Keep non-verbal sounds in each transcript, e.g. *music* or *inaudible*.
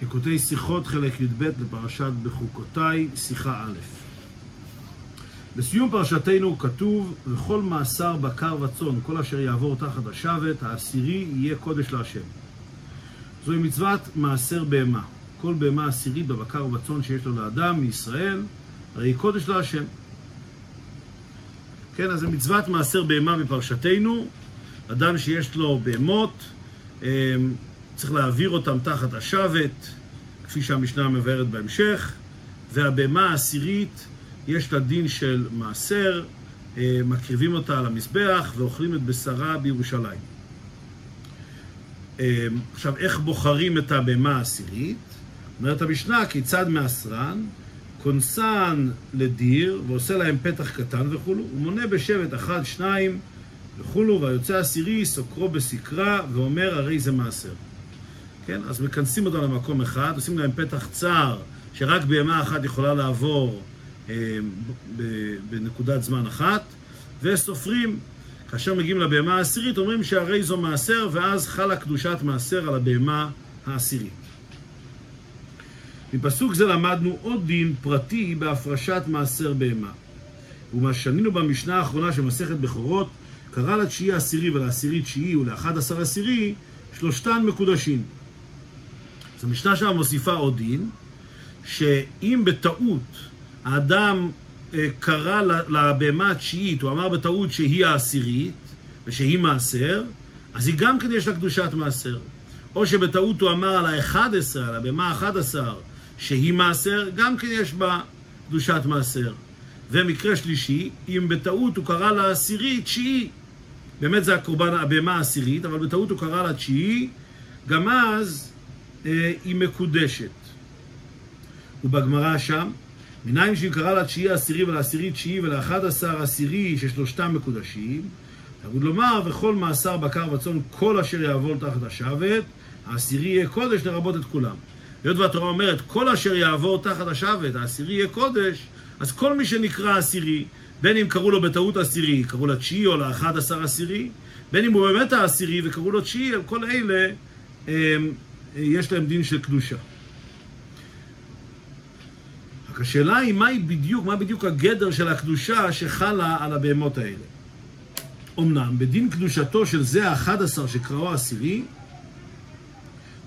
ליקוטי שיחות, חלק י"ב בפרשת בחוקותיי, שיחה א'. בסיום פרשתנו כתוב, וכל מאסר בקר וצאן, כל אשר יעבור תחת השבת, העשירי יהיה קודש להשם. זוהי מצוות מעשר בהמה. כל בהמה עשירית בבקר ובצאן שיש לו לאדם מישראל, הרי היא קודש להשם. כן, אז זה מצוות מעשר בהמה בפרשתנו. אדם שיש לו בהמות, אמ, צריך להעביר אותם תחת השבת, כפי שהמשנה מבארת בהמשך, והבהמה העשירית, יש לה דין של מעשר, אה, מקריבים אותה על המזבח ואוכלים את בשרה בירושלים. אמ, עכשיו, איך בוחרים את הבהמה העשירית? אומרת המשנה, כיצד מעשרן? קונסן לדיר, ועושה להם פתח קטן וכולו, הוא מונה בשבט אחד, שניים וכולו, והיוצא עשירי סוקרו בסקרה, ואומר הרי זה מעשר. כן? אז מכנסים אותם למקום אחד, עושים להם פתח צר, שרק בימה אחת יכולה לעבור אה, בנקודת זמן אחת, וסופרים. כאשר מגיעים לבהמה העשירית, אומרים שהרי זו מעשר, ואז חלה קדושת מעשר על הבהמה העשירית. מפסוק זה למדנו עוד דין פרטי בהפרשת מעשר בהמה. ומה שנינו במשנה האחרונה של מסכת בכורות, קרא לתשיעי העשירי ולעשירי תשיעי ולאחד עשר עשירי, שלושתן מקודשים. אז המשנה שם מוסיפה עוד דין, שאם בטעות האדם אה, קרא לבהמה התשיעית, הוא אמר בטעות שהיא העשירית ושהיא מעשר, אז היא גם כן יש לה קדושת מעשר. או שבטעות הוא אמר על האחד עשר, על הבהמה האחד עשר, שהיא מעשר, גם כן יש בה קדושת מעשר. ומקרה שלישי, אם בטעות הוא קרא לעשירי תשיעי, באמת זה הקורבן, הבהמה העשירית, אבל בטעות הוא קרא לה תשיעי, גם אז היא מקודשת. ובגמרא שם, מנין שהיא קרא לה תשיעי עשירי ולעשירי תשיעי ולאחד עשר עשירי ששלושתם מקודשים, תלמוד לומר, וכל מאסר בקר וצאן כל אשר יעבור תחת השבת, העשירי יהיה קודש לרבות את כולם. היות והתורה אומרת, כל אשר יעבור תחת השבת, העשירי יהיה קודש, אז כל מי שנקרא עשירי, בין אם קראו לו בטעות עשירי, קראו לו תשיעי או לאחד עשר עשירי, בין אם הוא באמת העשירי וקראו לו תשיעי, כל אלה הם, יש להם דין של קדושה. רק השאלה היא מהי בדיוק, מה בדיוק הגדר של הקדושה שחלה על הבהמות האלה. אמנם, בדין קדושתו של זה האחד עשר שקראו עשירי,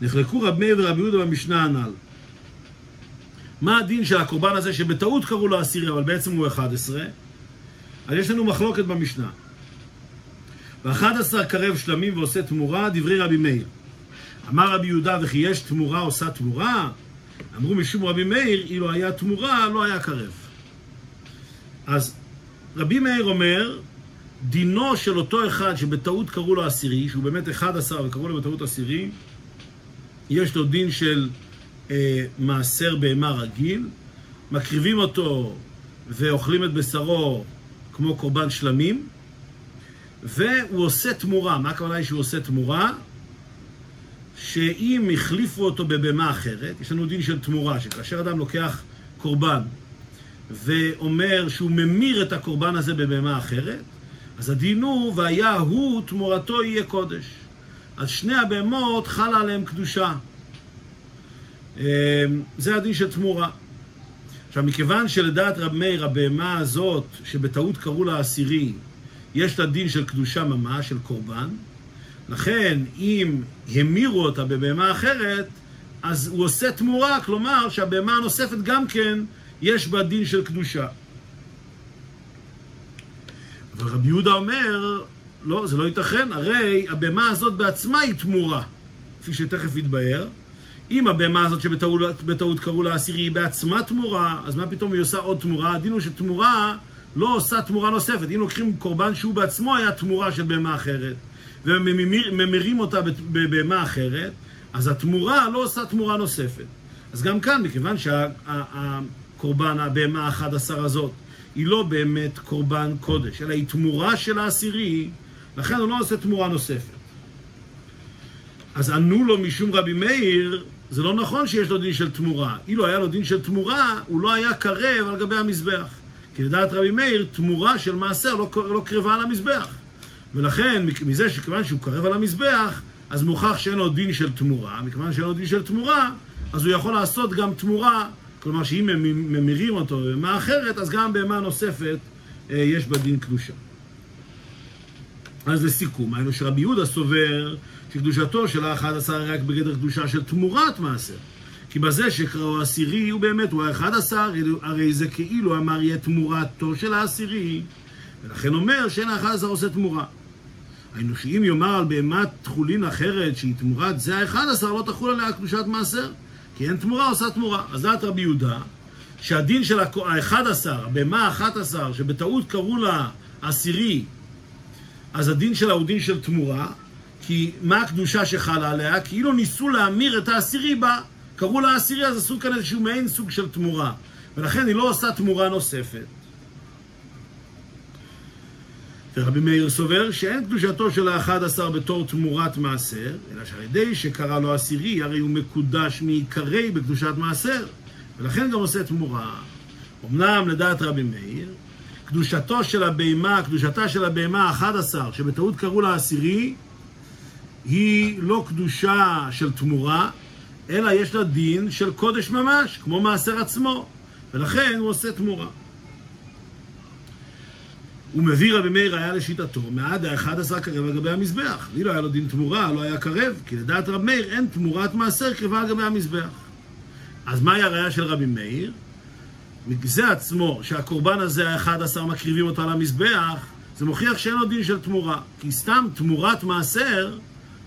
נחלקו רב מאיר ורב יהודה במשנה הנ"ל. מה הדין של הקורבן הזה שבטעות קראו לו עשירי, אבל בעצם הוא 11? אז יש לנו מחלוקת במשנה. ואחד עשר קרב שלמים ועושה תמורה, דברי רבי מאיר. אמר רבי יהודה, וכי יש תמורה עושה תמורה? אמרו משום רבי מאיר, אילו היה תמורה, לא היה קרב. אז רבי מאיר אומר, דינו של אותו אחד שבטעות קראו לו עשירי, שהוא באמת 11 וקראו לו בטעות עשירי, יש לו דין של אה, מעשר בהמה רגיל, מקריבים אותו ואוכלים את בשרו כמו קורבן שלמים, והוא עושה תמורה. מה הכוונה היא שהוא עושה תמורה? שאם החליפו אותו בבהמה אחרת, יש לנו דין של תמורה, שכאשר אדם לוקח קורבן ואומר שהוא ממיר את הקורבן הזה בבהמה אחרת, אז הדין הוא, והיה הוא תמורתו יהיה קודש. אז שני הבהמות חלה עליהם קדושה. אמ, זה הדין של תמורה. עכשיו, מכיוון שלדעת רב מאיר, הבהמה הזאת, שבטעות קראו לה עשירי, יש לה דין של קדושה ממש, של קורבן, לכן, אם המירו אותה בבהמה אחרת, אז הוא עושה תמורה, כלומר שהבהמה הנוספת גם כן, יש בה דין של קדושה. אבל רבי יהודה אומר, לא, זה לא ייתכן, הרי הבהמה הזאת בעצמה היא תמורה, כפי שתכף יתבהר. אם הבהמה הזאת שבטעות קראו לה עשירי היא בעצמה תמורה, אז מה פתאום היא עושה עוד תמורה? הדין הוא שתמורה לא עושה תמורה נוספת. אם לוקחים קורבן שהוא בעצמו היה תמורה של בהמה אחרת, וממירים אותה בבהמה אחרת, אז התמורה לא עושה תמורה נוספת. אז גם כאן, מכיוון שהקורבן, הבהמה האחד עשר הזאת, היא לא באמת קורבן קודש, אלא היא תמורה של העשירי, לכן הוא לא עושה תמורה נוספת. אז ענו לו משום רבי מאיר, זה לא נכון שיש לו דין של תמורה. אילו היה לו דין של תמורה, הוא לא היה קרב על גבי המזבח. כי לדעת רבי מאיר, תמורה של מעשר לא, לא קרבה על המזבח. ולכן, מזה שכיוון שהוא קרב על המזבח, אז מוכח שאין לו דין של תמורה. מכיוון שאין לו דין של תמורה, אז הוא יכול לעשות גם תמורה, כלומר שאם ממירים אותו בבהמה אחרת, אז גם בהמה נוספת אה, יש בה דין קדושה. אז לסיכום, היינו שרבי יהודה סובר שקדושתו של האחד עשר רק בגדר קדושה של תמורת מעשר. כי בזה שקראו עשירי הוא באמת, הוא האחד עשר, הרי זה כאילו אמר יהיה תמורתו של העשירי. ולכן אומר שאין האחד עשר עושה תמורה. היינו שאם יאמר על בהמת תכולין אחרת שהיא תמורת זה האחד עשר, לא תחול עליה קדושת מעשר. כי אין תמורה עושה תמורה. אז דעת רבי יהודה, שהדין של האחד עשר, הבהמה האחת עשר, שבטעות קראו לה עשירי, אז הדין שלה הוא דין של תמורה, כי מה הקדושה שחלה עליה? כאילו ניסו להמיר את העשירי בה. קראו לה עשירי, אז עשו כאן איזשהו מעין סוג של תמורה. ולכן היא לא עושה תמורה נוספת. ורבי מאיר סובר שאין קדושתו של האחד עשר בתור תמורת מעשר, אלא שעל ידי שקרא לו עשירי, הרי הוא מקודש מעיקרי בקדושת מעשר, ולכן גם עושה תמורה. אמנם לדעת רבי מאיר, קדושתו של הבהמה, קדושתה של הבהמה האחד עשר, שבטעות קראו לה עשירי, היא לא קדושה של תמורה, אלא יש לה דין של קודש ממש, כמו מעשר עצמו, ולכן הוא עושה תמורה. הוא מביא רבי מאיר היה לשיטתו, מעד האחד עשר קרב על גבי המזבח. לי לא היה לו דין תמורה, לא היה קרב, כי לדעת רבי מאיר אין תמורת מעשר קרבה על גבי המזבח. אז מהי הראייה של רבי מאיר? מזה עצמו, שהקורבן הזה, האחד עשר, מקריבים אותו על המזבח, זה מוכיח שאין לו דין של תמורה. כי סתם תמורת מעשר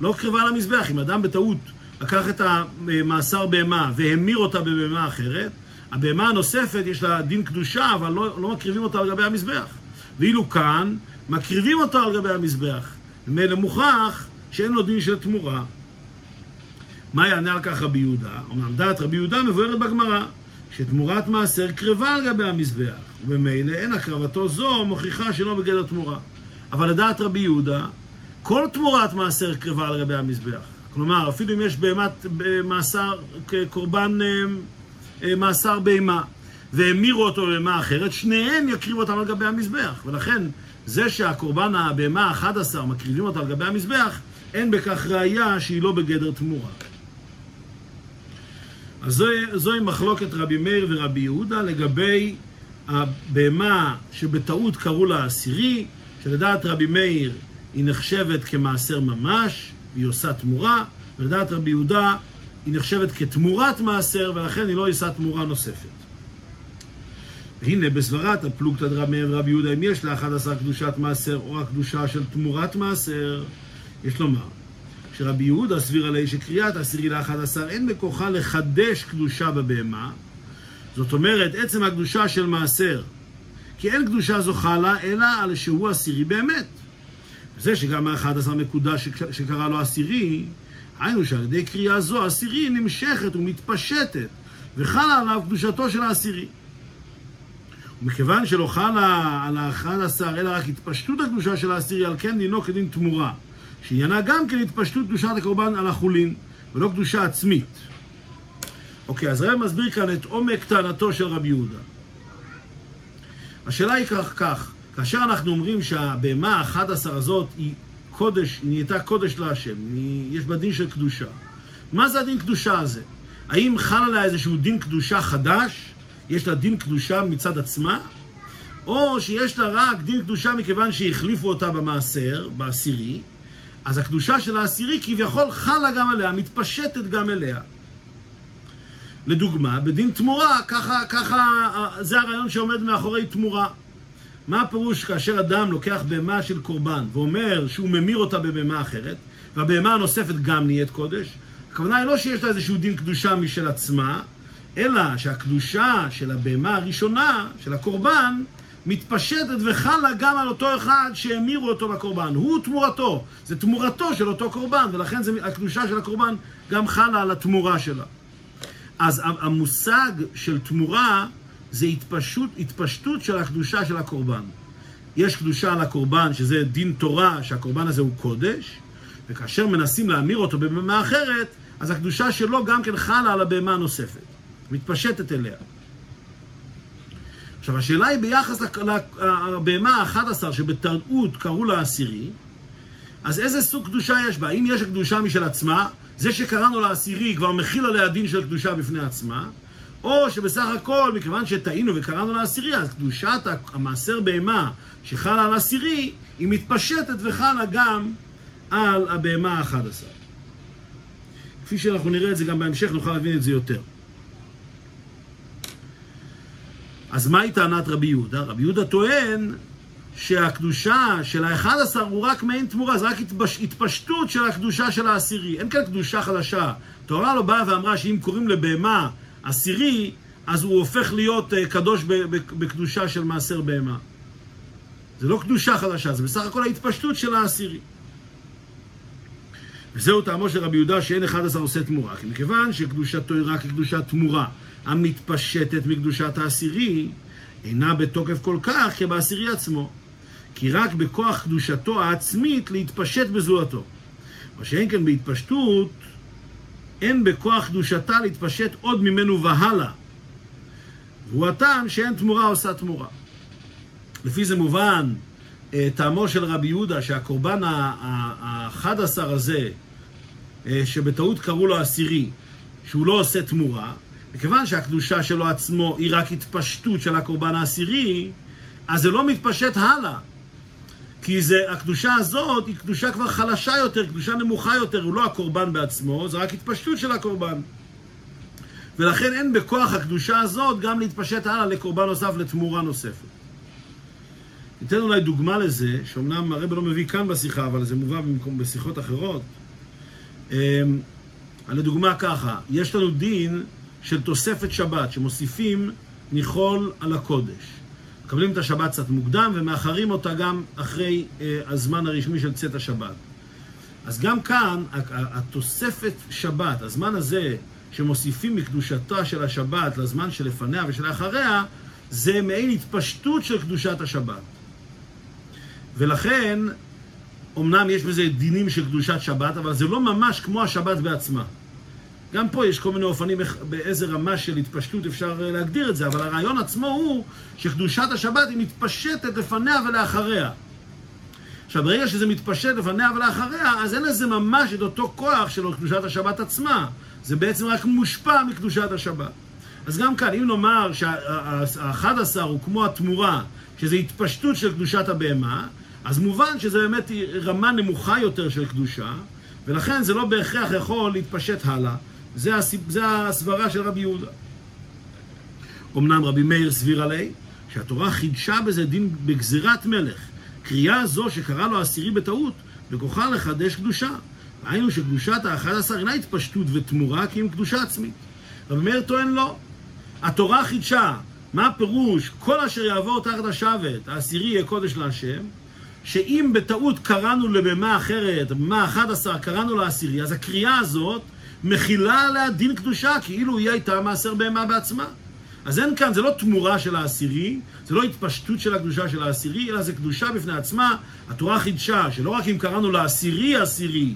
לא קרבה על המזבח. אם אדם בטעות לקח את המאסר בהמה והמיר אותה בבהמה אחרת, הבהמה הנוספת יש לה דין קדושה, אבל לא, לא מקריבים אותה על גבי המזבח. ואילו כאן, מקריבים אותו על גבי המזבח. ממילא מוכח שאין לו דין של תמורה. מה יענה על כך רבי יהודה? אמנם דעת רבי יהודה מבוארת בגמרא, שתמורת מעשר קרבה על גבי המזבח, וממילא אין הקרבתו זו מוכיחה שלא בגדר תמורה. אבל לדעת רבי יהודה, כל תמורת מעשר קרבה על גבי המזבח. כלומר, אפילו אם יש בהמת מאסר, קורבן אה, אה, מאסר בהמה, והמירו אותו בבהמה אחרת, שניהם יקריבו אותם על גבי המזבח. ולכן, זה שהקורבן הבהמה ה-11 מקריבים אותה על גבי המזבח, אין בכך ראייה שהיא לא בגדר תמורה. אז זוהי, זוהי מחלוקת רבי מאיר ורבי יהודה לגבי הבהמה שבטעות קראו לה עשירי, שלדעת רבי מאיר היא נחשבת כמעשר ממש, והיא עושה תמורה, ולדעת רבי יהודה היא נחשבת כתמורת מעשר, ולכן היא לא עושה תמורה נוספת. והנה בסברת הפלוגתא דרב מאיר ורבי יהודה, אם יש לאחד עשר קדושת מעשר או הקדושה של תמורת מעשר, יש לומר שרבי יהודה סביר עלי שקריאת עשירי לאחד עשר אין בכוחה לחדש קדושה בבהמה, זאת אומרת עצם הקדושה של מעשר, כי אין קדושה זוכה לה אלא על שהוא עשירי באמת. זה שגם האחד עשר מקודש שקרא לו עשירי, היינו שעל ידי קריאה זו עשירי נמשכת ומתפשטת וחלה עליו קדושתו של העשירי. ומכיוון שלא חלה על האחד עשר אלא רק התפשטות הקדושה של העשירי, על כן דינו כדין תמורה, שעניינה גם כן התפשטות קדושת הקורבן על החולין, ולא קדושה עצמית. אוקיי, אז רב מסביר כאן את עומק טענתו של רבי יהודה. השאלה היא כך, כך, כאשר אנחנו אומרים שהבהמה האחד עשר הזאת היא קודש, היא נהייתה קודש להשם, יש בה דין של קדושה. מה זה הדין קדושה הזה? האם חל עליה איזשהו דין קדושה חדש? יש לה דין קדושה מצד עצמה, או שיש לה רק דין קדושה מכיוון שהחליפו אותה במעשר, בעשירי, אז הקדושה של העשירי כביכול חלה גם עליה, מתפשטת גם אליה. לדוגמה, בדין תמורה, ככה, ככה, זה הרעיון שעומד מאחורי תמורה. מה הפירוש כאשר אדם לוקח בהמה של קורבן ואומר שהוא ממיר אותה בבהמה אחרת, והבהמה הנוספת גם נהיית קודש? הכוונה היא לא שיש לה איזשהו דין קדושה משל עצמה, אלא שהקדושה של הבהמה הראשונה, של הקורבן, מתפשטת וחלה גם על אותו אחד שהמירו אותו לקורבן. הוא תמורתו, זה תמורתו של אותו קורבן, ולכן זה, הקדושה של הקורבן גם חלה על התמורה שלה. אז המושג של תמורה זה התפשטות, התפשטות של הקדושה של הקורבן. יש קדושה על הקורבן, שזה דין תורה, שהקורבן הזה הוא קודש, וכאשר מנסים להמיר אותו בבהמה אחרת, אז הקדושה שלו גם כן חלה על הבהמה הנוספת. מתפשטת אליה. עכשיו, השאלה היא ביחס לבהמה ה-11 שבטעות קראו לה עשירי, אז איזה סוג קדושה יש בה? האם יש קדושה משל עצמה, זה שקראנו לעשירי כבר מכיל עליה דין של קדושה בפני עצמה, או שבסך הכל, מכיוון שטעינו וקראנו לעשירי, אז קדושת המעשר בהמה שחלה על עשירי, היא מתפשטת וחלה גם על הבהמה האחד עשר. כפי שאנחנו נראה את זה גם בהמשך, נוכל להבין את זה יותר. אז מהי טענת רבי יהודה? רבי יהודה טוען שהקדושה של האחד עשר הוא רק מעין תמורה, זה רק התפשטות של הקדושה של העשירי. אין כאן קדושה חדשה. תורה לא באה ואמרה שאם קוראים לבהמה עשירי, אז הוא הופך להיות אה, קדוש בקדושה של מעשר בהמה. זה לא קדושה חדשה, זה בסך הכל ההתפשטות של העשירי. וזהו טעמו של רבי יהודה שאין אחד עשר עושה תמורה. כי מכיוון שקדושתו היא רק קדושת תמורה המתפשטת מקדושת העשירי, אינה בתוקף כל כך כבעשירי עצמו. כי רק בכוח קדושתו העצמית להתפשט בזולתו. מה שאין כן בהתפשטות, אין בכוח קדושתה להתפשט עוד ממנו והלאה. והוא הטעם שאין תמורה עושה תמורה. לפי זה מובן אה, טעמו של רבי יהודה שהקורבן האחד עשר הזה, אה, שבטעות קראו לו עשירי, שהוא לא עושה תמורה, מכיוון שהקדושה שלו עצמו היא רק התפשטות של הקורבן העשירי, אז זה לא מתפשט הלאה. כי זה, הקדושה הזאת היא קדושה כבר חלשה יותר, קדושה נמוכה יותר, הוא לא הקורבן בעצמו, זה רק התפשטות של הקורבן. ולכן אין בכוח הקדושה הזאת גם להתפשט הלאה לקורבן נוסף, לתמורה נוספת. ניתן אולי דוגמה לזה, שאומנם הרב לא מביא כאן בשיחה, אבל זה מובא במקום, בשיחות אחרות. אמ, לדוגמה ככה, יש לנו דין של תוספת שבת, שמוסיפים ניחול על הקודש. מקבלים את השבת קצת מוקדם ומאחרים אותה גם אחרי אה, הזמן הרשמי של צאת השבת. אז גם כאן התוספת שבת, הזמן הזה שמוסיפים מקדושתה של השבת לזמן שלפניה ושלאחריה, זה מעין התפשטות של קדושת השבת. ולכן, אמנם יש בזה דינים של קדושת שבת, אבל זה לא ממש כמו השבת בעצמה. גם פה יש כל מיני אופנים באיזה רמה של התפשטות אפשר אה, להגדיר את זה, אבל הרעיון עצמו הוא שקדושת השבת היא מתפשטת לפניה ולאחריה. עכשיו, ברגע שזה מתפשט לפניה ולאחריה, אז אין לזה ממש את אותו כוח של קדושת השבת עצמה. זה בעצם רק מושפע מקדושת השבת. אז גם כאן, אם נאמר שהאחד עשר הוא כמו התמורה, שזה התפשטות של קדושת הבהמה, אז מובן שזה באמת רמה נמוכה יותר של קדושה, ולכן זה לא בהכרח יכול להתפשט הלאה. זה, הסיב... זה הסברה של רבי יהודה. אמנם רבי מאיר סביר עלי, שהתורה חידשה בזה דין בגזירת מלך. קריאה זו שקרא לו עשירי בטעות, בכוחה לחדש קדושה. היינו שקדושת האחד עשר אינה התפשטות ותמורה, כי אם קדושה עצמית. רבי מאיר טוען לא. התורה חידשה. מה הפירוש? כל אשר יעבור תחת השבת, העשירי יהיה קודש להשם, שאם בטעות קראנו לבמה אחרת, במה אחת עשר קראנו לעשירי, אז הקריאה הזאת מכילה עליה דין קדושה, כאילו היא הייתה מעשר בהמה בעצמה. אז אין כאן, זה לא תמורה של העשירי, זה לא התפשטות של הקדושה של העשירי, אלא זה קדושה בפני עצמה. התורה חידשה, שלא רק אם קראנו לעשירי עשירי,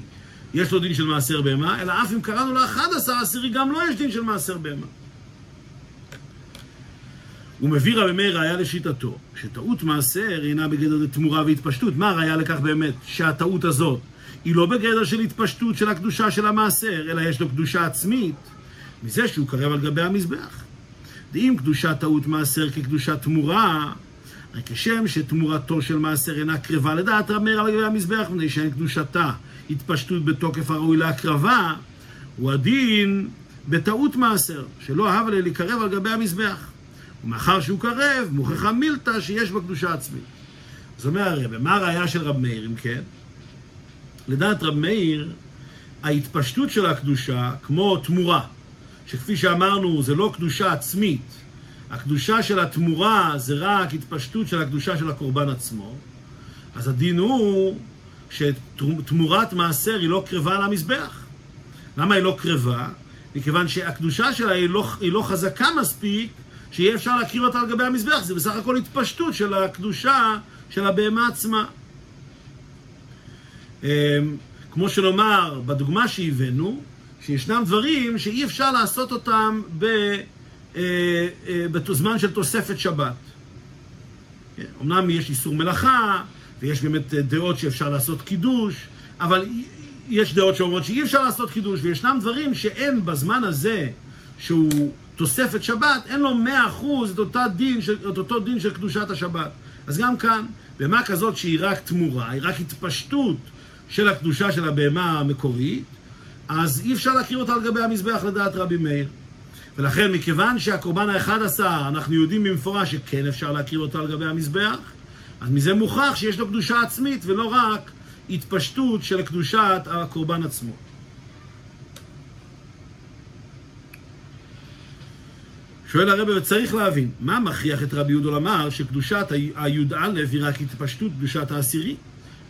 יש לו דין של מעשר בהמה, אלא אף אם קראנו לאחד עשר עשירי, גם לא יש דין של מעשר בהמה. הוא מביא רבי מאיר ראיה לשיטתו, שטעות מעשר אינה בגדר תמורה והתפשטות. מה הראיה לכך באמת, שהטעות הזאת היא לא בגדר של התפשטות של הקדושה של המעשר, אלא יש לו קדושה עצמית, מזה שהוא קרב על גבי המזבח. ואם קדושת טעות מעשר כקדושת תמורה, הרי כשם שתמורתו של מעשר אינה קרבה לדעת רמר על גבי המזבח, מפני שאין קדושתה התפשטות בתוקף הראוי להקרבה, הוא הדין בטעות מעשר, שלא אהב עליה להיקרב על גבי המזבח. ומאחר שהוא קרב, מוכיחה מילתא שיש בה קדושה עצמית. זאת אומרת, מה הראייה של רב מאיר, אם כן? לדעת רב מאיר, ההתפשטות של הקדושה כמו תמורה, שכפי שאמרנו זה לא קדושה עצמית, הקדושה של התמורה זה רק התפשטות של הקדושה של הקורבן עצמו, אז הדין הוא שתמורת מעשר היא לא קרבה על המזבח. למה היא לא קרבה? מכיוון שהקדושה שלה היא לא, היא לא חזקה מספיק שיהיה אפשר להקריב אותה על גבי המזבח, זה בסך הכל התפשטות של הקדושה של הבהמה עצמה. אמ, כמו שנאמר, בדוגמה שהבאנו, שישנם דברים שאי אפשר לעשות אותם אה, אה, בזמן של תוספת שבת. אמנם יש איסור מלאכה, ויש באמת דעות שאפשר לעשות קידוש, אבל יש דעות שאומרות שאי אפשר לעשות קידוש, וישנם דברים שאין בזמן הזה, שהוא תוספת שבת, אין לו מאה אחוז את, דין את אותו דין של קדושת השבת. אז גם כאן, בהמה כזאת שהיא רק תמורה, היא רק התפשטות של הקדושה של הבהמה המקורית, אז אי אפשר להכיר אותה על גבי המזבח לדעת רבי מאיר. ולכן, מכיוון שהקורבן האחד עשר, אנחנו יודעים במפורש שכן אפשר להכיר אותו על גבי המזבח, אז מזה מוכח שיש לו קדושה עצמית ולא רק התפשטות של קדושת הקורבן עצמו. שואל הרב, וצריך להבין, מה מכריח את רבי יהודה לומר שקדושת הי"א היא רק התפשטות קדושת העשירי?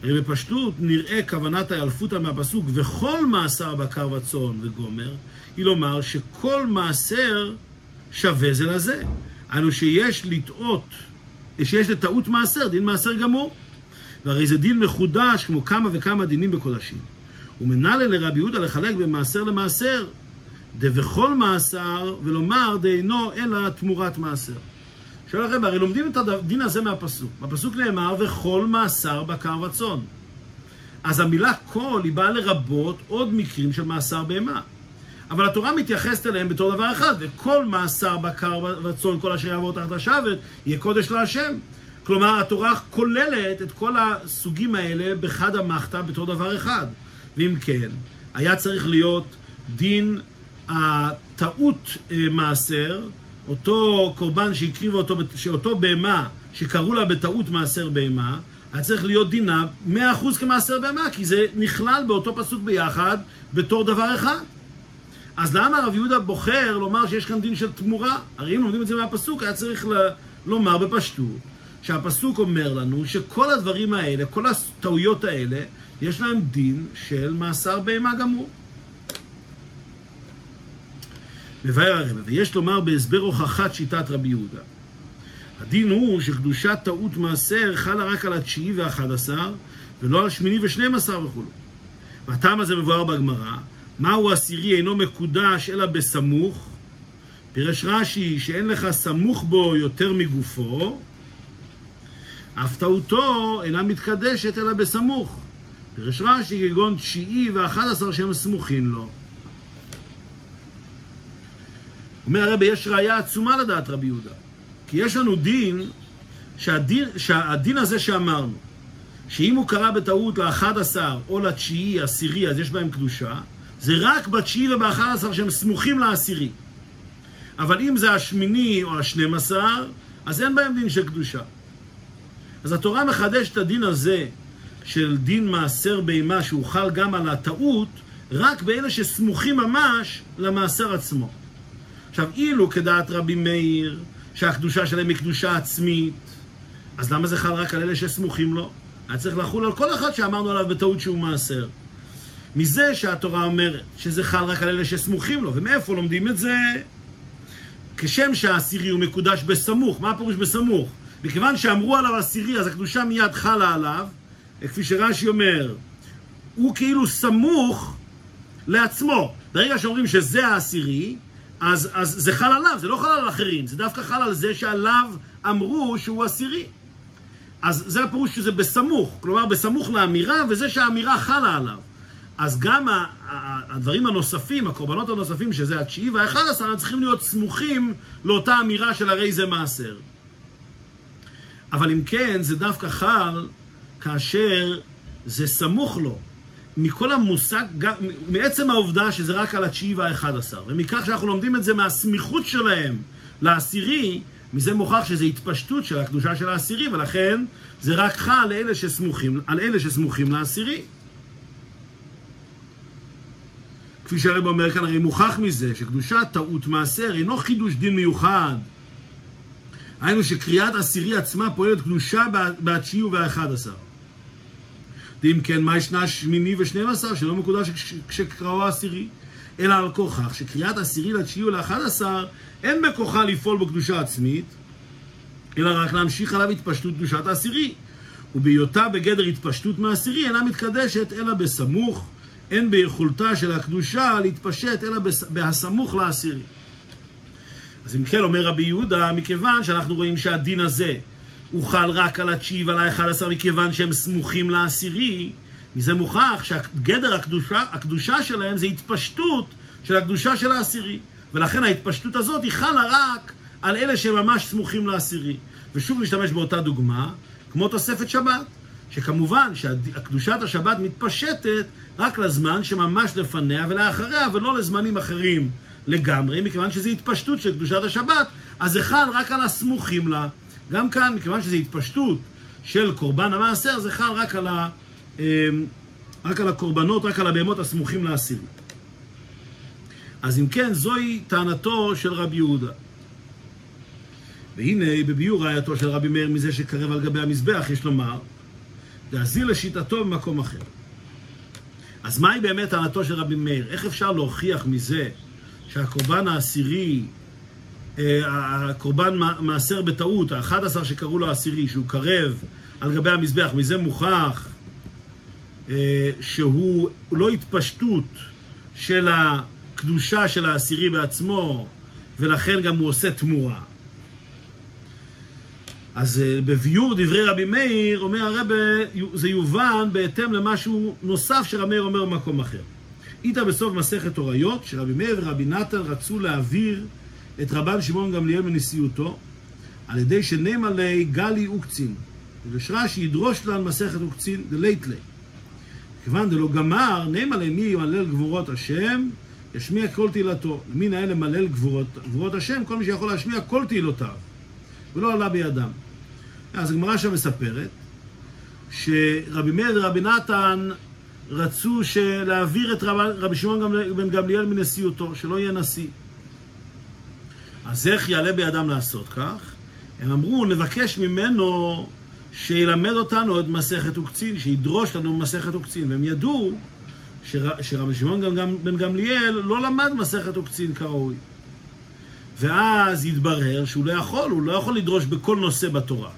הרי בפשטות נראה כוונת האלפותא מהפסוק וכל מעשר בקר וצאן וגומר, היא לומר שכל מעשר שווה זה לזה. היינו שיש לטעות, שיש לטעות מעשר, דין מעשר גמור. והרי זה דין מחודש כמו כמה וכמה דינים בקודשים. ומנהלה לרבי יהודה לחלק בין מעשר למעשר, דבכל מעשר, ולומר דאינו אלא תמורת מעשר. שואל הרב, הרי לומדים את הדין הזה מהפסוק. בפסוק נאמר, וכל מאסר בקר וצאן. אז המילה כל היא באה לרבות עוד מקרים של מאסר בהמה. אבל התורה מתייחסת אליהם בתור דבר אחד, וכל מאסר בקר וצאן, כל אשר יעבור תחת השבת, יהיה קודש להשם. כלומר, התורה כוללת את כל הסוגים האלה בחד המחתא בתור דבר אחד. ואם כן, היה צריך להיות דין הטעות אה, מעשר, אותו קורבן שהקריב אותו, שאותו בהמה, שקראו לה בטעות מעשר בהמה, היה צריך להיות דינה 100% כמעשר בהמה, כי זה נכלל באותו פסוק ביחד בתור דבר אחד. אז למה רב יהודה בוחר לומר שיש כאן דין של תמורה? הרי אם לומדים את זה מהפסוק, היה צריך ל... לומר בפשטות, שהפסוק אומר לנו שכל הדברים האלה, כל הטעויות האלה, יש להם דין של מאסר בהמה גמור. מבאר הרב, ויש לומר בהסבר הוכחת שיטת רבי יהודה. הדין הוא שקדושת טעות מעשר חלה רק על התשיעי והאחד עשר, ולא על שמיני ושנים עשר וכו'. והטעם הזה מבואר בגמרא, מהו עשירי אינו מקודש אלא בסמוך, פירש רש"י שאין לך סמוך בו יותר מגופו, אף טעותו אינה מתקדשת אלא בסמוך. פירש רש"י כגון תשיעי ואחד עשר שהם סמוכים לו. אומר הרבי, יש ראייה עצומה לדעת רבי יהודה. כי יש לנו דין, שהדין, שהדין הזה שאמרנו, שאם הוא קרא בטעות לאחד עשר או לתשיעי, עשירי, אז יש בהם קדושה, זה רק בתשיעי ובאחד עשר שהם סמוכים לעשירי. אבל אם זה השמיני או השנים עשר, אז אין בהם דין של קדושה. אז התורה מחדשת את הדין הזה של דין מעשר בהמה, שהוא חל גם על הטעות, רק באלה שסמוכים ממש למעשר עצמו. עכשיו, אילו כדעת רבי מאיר, שהקדושה שלהם היא קדושה עצמית, אז למה זה חל רק על אלה שסמוכים לו? היה צריך לחול על כל אחד שאמרנו עליו בטעות שהוא מעשר. מזה שהתורה אומרת שזה חל רק על אלה שסמוכים לו, ומאיפה לומדים את זה? כשם שהעשירי הוא מקודש בסמוך, מה הפירוש בסמוך? מכיוון שאמרו עליו עשירי, אז הקדושה מיד חלה עליו, כפי שרש"י אומר, הוא כאילו סמוך לעצמו. ברגע שאומרים שזה העשירי, אז, אז זה חל עליו, זה לא חל על אחרים, זה דווקא חל על זה שעליו אמרו שהוא עשירי. אז זה הפירוש שזה בסמוך, כלומר בסמוך לאמירה, וזה שהאמירה חלה עליו. אז גם הדברים הנוספים, הקורבנות הנוספים, שזה התשיעי והאחד עשר, צריכים להיות סמוכים לאותה אמירה של הרי זה מעשר. אבל אם כן, זה דווקא חל כאשר זה סמוך לו. מכל המושג, מעצם העובדה שזה רק על התשיעי והאחד עשר, ומכך שאנחנו לומדים את זה מהסמיכות שלהם לעשירי, מזה מוכח שזו התפשטות של הקדושה של העשירי, ולכן זה רק חל אלה שסמוכים, על אלה שסמוכים לעשירי. כפי שהרב אומר כאן, הרי מוכח מזה שקדושת טעות מעשר אינו חידוש דין מיוחד. היינו שקריאת עשירי עצמה פועלת קדושה בתשיעי ובאחד עשר. ואם כן, מה ישנה שמיני ושנים עשר שלא מקודש כשקראו העשירי? אלא על כוכך שקריאת עשירי לתשיעי ולאחד עשר אין בכוחה לפעול בקדושה עצמית, אלא רק להמשיך עליו התפשטות קדושת העשירי. ובהיותה בגדר התפשטות מעשירי אינה מתקדשת אלא בסמוך, אין ביכולתה של הקדושה להתפשט אלא בהסמוך לעשירי. אז אם כן אומר רבי יהודה, מכיוון שאנחנו רואים שהדין הזה הוא חל רק על התשיעי ועל האחד עשר מכיוון שהם סמוכים לעשירי, מזה מוכח שגדר הקדושה, הקדושה שלהם זה התפשטות של הקדושה של העשירי. ולכן ההתפשטות הזאת היא חלה רק על אלה שממש סמוכים לעשירי. ושוב נשתמש באותה דוגמה, כמו תוספת שבת, שכמובן שקדושת השבת מתפשטת רק לזמן שממש לפניה ולאחריה, ולא לזמנים אחרים לגמרי, מכיוון שזו התפשטות של קדושת השבת, אז זה חל רק על הסמוכים לה. גם כאן, מכיוון שזו התפשטות של קורבן המעשר, זה חל רק על, ה, אמ, רק על הקורבנות, רק על הבהמות הסמוכים לעשירי. אז אם כן, זוהי טענתו של רבי יהודה. והנה, בביאור ראייתו של רבי מאיר מזה שקרב על גבי המזבח, יש לומר, להזיל לשיטתו במקום אחר. אז מהי באמת טענתו של רבי מאיר? איך אפשר להוכיח מזה שהקורבן העשירי, הקורבן מעשר בטעות, האחד עשר שקראו לו העשירי, שהוא קרב על גבי המזבח, מזה מוכח אה, שהוא לא התפשטות של הקדושה של העשירי בעצמו, ולכן גם הוא עושה תמורה. אז אה, בביור דברי רבי מאיר, אומר הרבה, זה יובן בהתאם למשהו נוסף שרבי מאיר אומר במקום אחר. איתה בסוף מסכת הוריות, שרבי מאיר ורבי נתן רצו להעביר את רבן שמעון גמליאל מנשיאותו, על ידי שנאמר לי גלי אוקצין, ושרה שידרוש לן מסכת אוקצין דלית לי. כיוון דלא גמר, נאמר לי מי ימלל גבורות השם, ישמיע כל תהילתו. למי נאה למלל גבורות, גבורות השם? כל מי שיכול להשמיע כל תהילותיו, ולא עלה בידם. אז הגמרא שם מספרת שרבי מאיר ורבי נתן רצו להעביר את רב, רבי שמעון בן גמליאל מנשיאותו, שלא יהיה נשיא. אז איך יעלה בידם לעשות כך? הם אמרו, נבקש ממנו שילמד אותנו את מסכת וקצין, שידרוש לנו מסכת וקצין. והם ידעו שר, שרבי שמעון בן גמליאל לא למד מסכת וקצין כראוי. ואז יתברר שהוא לא יכול, הוא לא יכול לדרוש בכל נושא בתורה.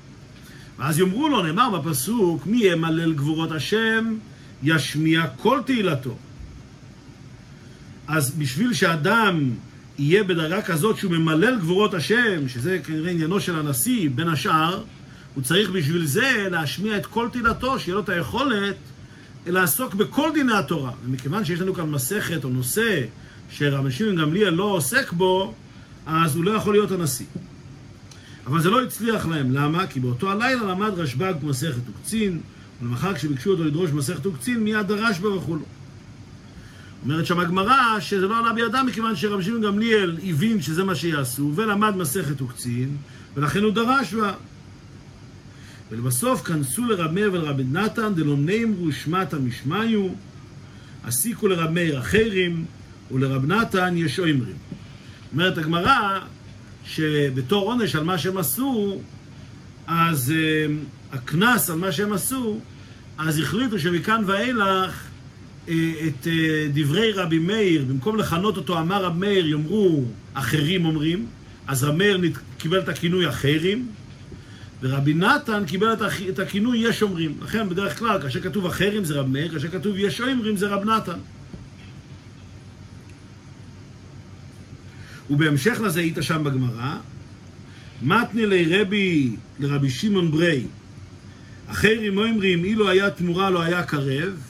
ואז יאמרו לו, נאמר בפסוק, מי ימלל גבורות השם, ישמיע כל תהילתו. אז בשביל שאדם יהיה בדרגה כזאת שהוא ממלל גבורות השם, שזה כנראה עניינו של הנשיא, בין השאר, הוא צריך בשביל זה להשמיע את כל תהילתו, שיהיה לו את היכולת לעסוק בכל דיני התורה. ומכיוון שיש לנו כאן מסכת או נושא שרבי שמעון גמליאל לא עוסק בו, אז הוא לא יכול להיות הנשיא. אבל זה לא הצליח להם. למה? כי באותו הלילה למד רשב"ג מסכת וקצין, ולמחר כשביקשו אותו לדרוש מסכת וקצין, מיד דרש בה וכולו. אומרת שם הגמרא שזה לא עלה בידם מכיוון שרבי שמעון גמליאל הבין שזה מה שיעשו, ולמד מסכת וקצין, ולכן הוא דרש בה. ולבסוף כנסו לרב מאיר ולרבי נתן דלא נאמרו שמטה משמיו, הסיקו לרב מאיר אחרים, ולרב נתן יש אומרים. אומרת הגמרא שבתור עונש על מה שהם עשו, אז uh, הקנס על מה שהם עשו, אז החליטו שמכאן ואילך את uh, דברי רבי מאיר, במקום לכנות אותו אמר רב מאיר, יאמרו אחרים אומרים, אז רב מאיר קיבל את הכינוי אחרים, ורבי נתן קיבל את הכינוי יש אומרים. לכן בדרך כלל, כאשר כתוב אחרים זה רב מאיר, כאשר כתוב יש אומרים זה רב נתן. ובהמשך לזה היית שם בגמרא, מתני לי רבי לרבי שמעון ברי, אחרים אומרים, אילו היה תמורה לא היה קרב,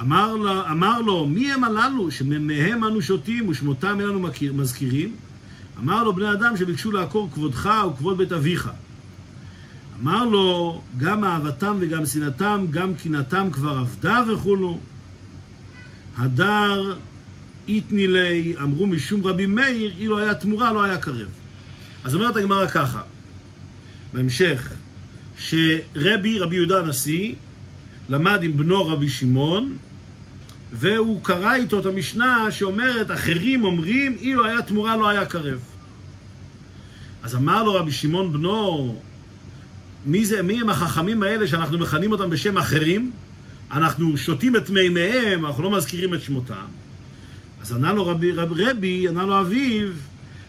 אמר לו, אמר לו, מי הם הללו שמהם אנו שותים ושמותם אין לנו מזכירים? אמר לו, בני אדם שביקשו לעקור כבודך וכבוד בית אביך. אמר לו, גם אהבתם וגם שנאתם, גם קנאתם כבר עבדה וכולו. הדר איתני לי, אמרו משום רבי מאיר, אילו היה תמורה לא היה קרב. אז אומרת הגמרא ככה, בהמשך, שרבי, רבי יהודה הנשיא, למד עם בנו רבי שמעון, והוא קרא איתו את המשנה שאומרת, אחרים אומרים, אילו היה תמורה לא היה קרב. אז אמר לו רבי שמעון בנו, מי, זה, מי הם החכמים האלה שאנחנו מכנים אותם בשם אחרים? אנחנו שותים את מימיהם, אנחנו לא מזכירים את שמותם. אז ענה לו רבי, רבי, רבי, ענה לו אביו,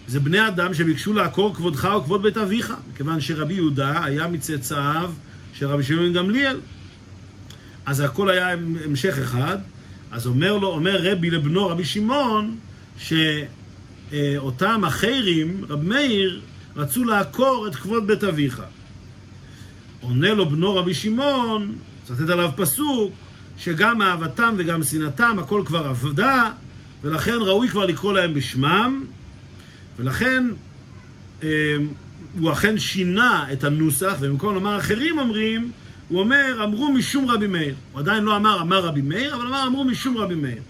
זה בני אדם שביקשו לעקור כבודך וכבוד בית אביך, מכיוון שרבי יהודה היה מצאצאיו של רבי שמעון גמליאל. אז הכל היה המשך אחד. אז אומר לו, אומר רבי לבנו רבי שמעון, שאותם אחרים, רבי מאיר, רצו לעקור את כבוד בית אביך. עונה לו בנו רבי שמעון, צטט עליו פסוק, שגם אהבתם וגם שנאתם, הכל כבר עבדה, ולכן ראוי כבר לקרוא להם בשמם, ולכן אה, הוא אכן שינה את הנוסח, ובמקום לומר אחרים אומרים, הוא אומר, אמרו משום רבי מאיר. הוא עדיין לא אמר, אמר רבי מאיר, אבל אמר, אמרו משום רבי מאיר.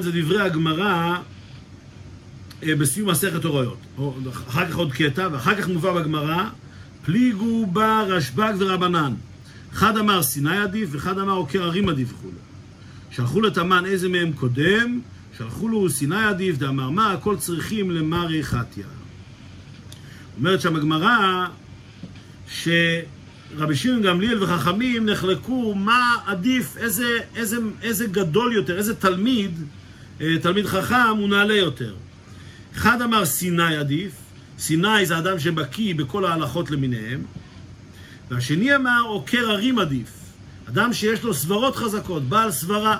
זה דברי הגמרא אה, בסיום מסכת הוריות. אחר כך עוד קטע, ואחר כך מובא בגמרא, פליגו בה רשב"ג ורבנן. אחד אמר סיני עדיף, ואחד אמר עוקר הרים עדיף וכו'. שלחו לתמן איזה מהם קודם, שלחו לו סיני עדיף, דאמר מה, הכל צריכים למרי חתיה. אומרת שם הגמרא, שרבי שמעון גמליאל וחכמים נחלקו מה עדיף, איזה, איזה, איזה גדול יותר, איזה תלמיד, אה, תלמיד חכם הוא נעלה יותר. אחד אמר סיני עדיף, סיני זה אדם שבקיא בכל ההלכות למיניהם, והשני אמר עוקר הרים עדיף, אדם שיש לו סברות חזקות, בעל סברה.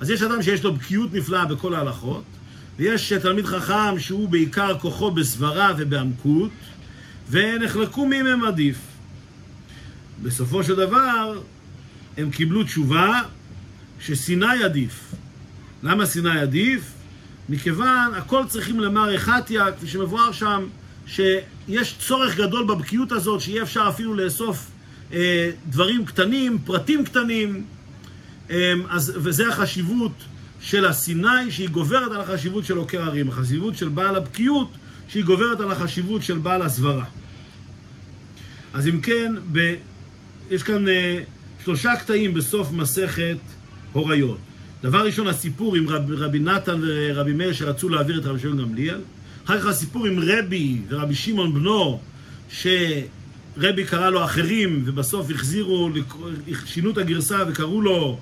אז יש אדם שיש לו בקיאות נפלאה בכל ההלכות, ויש תלמיד חכם שהוא בעיקר כוחו בסברה ובעמקות, ונחלקו מי מהם עדיף. בסופו של דבר, הם קיבלו תשובה שסיני עדיף. למה סיני עדיף? מכיוון הכל צריכים למר אחתיה, כפי שמבואר שם, שיש צורך גדול בבקיאות הזאת, שיהיה אפשר אפילו לאסוף אה, דברים קטנים, פרטים קטנים, אה, אז, וזה החשיבות של הסיני, שהיא גוברת על החשיבות של עוקר הרים, החשיבות של בעל הבקיאות, שהיא גוברת על החשיבות של בעל הסברה. אז אם כן, ב... יש כאן אה, שלושה קטעים בסוף מסכת הוריות. דבר ראשון, הסיפור עם רב, רבי נתן ורבי מאיר שרצו להעביר את רבי שמעון גמליאל. אחר כך הסיפור עם רבי ורבי שמעון בנו, שרבי קרא לו אחרים, ובסוף החזירו, שינו את הגרסה וקראו לו,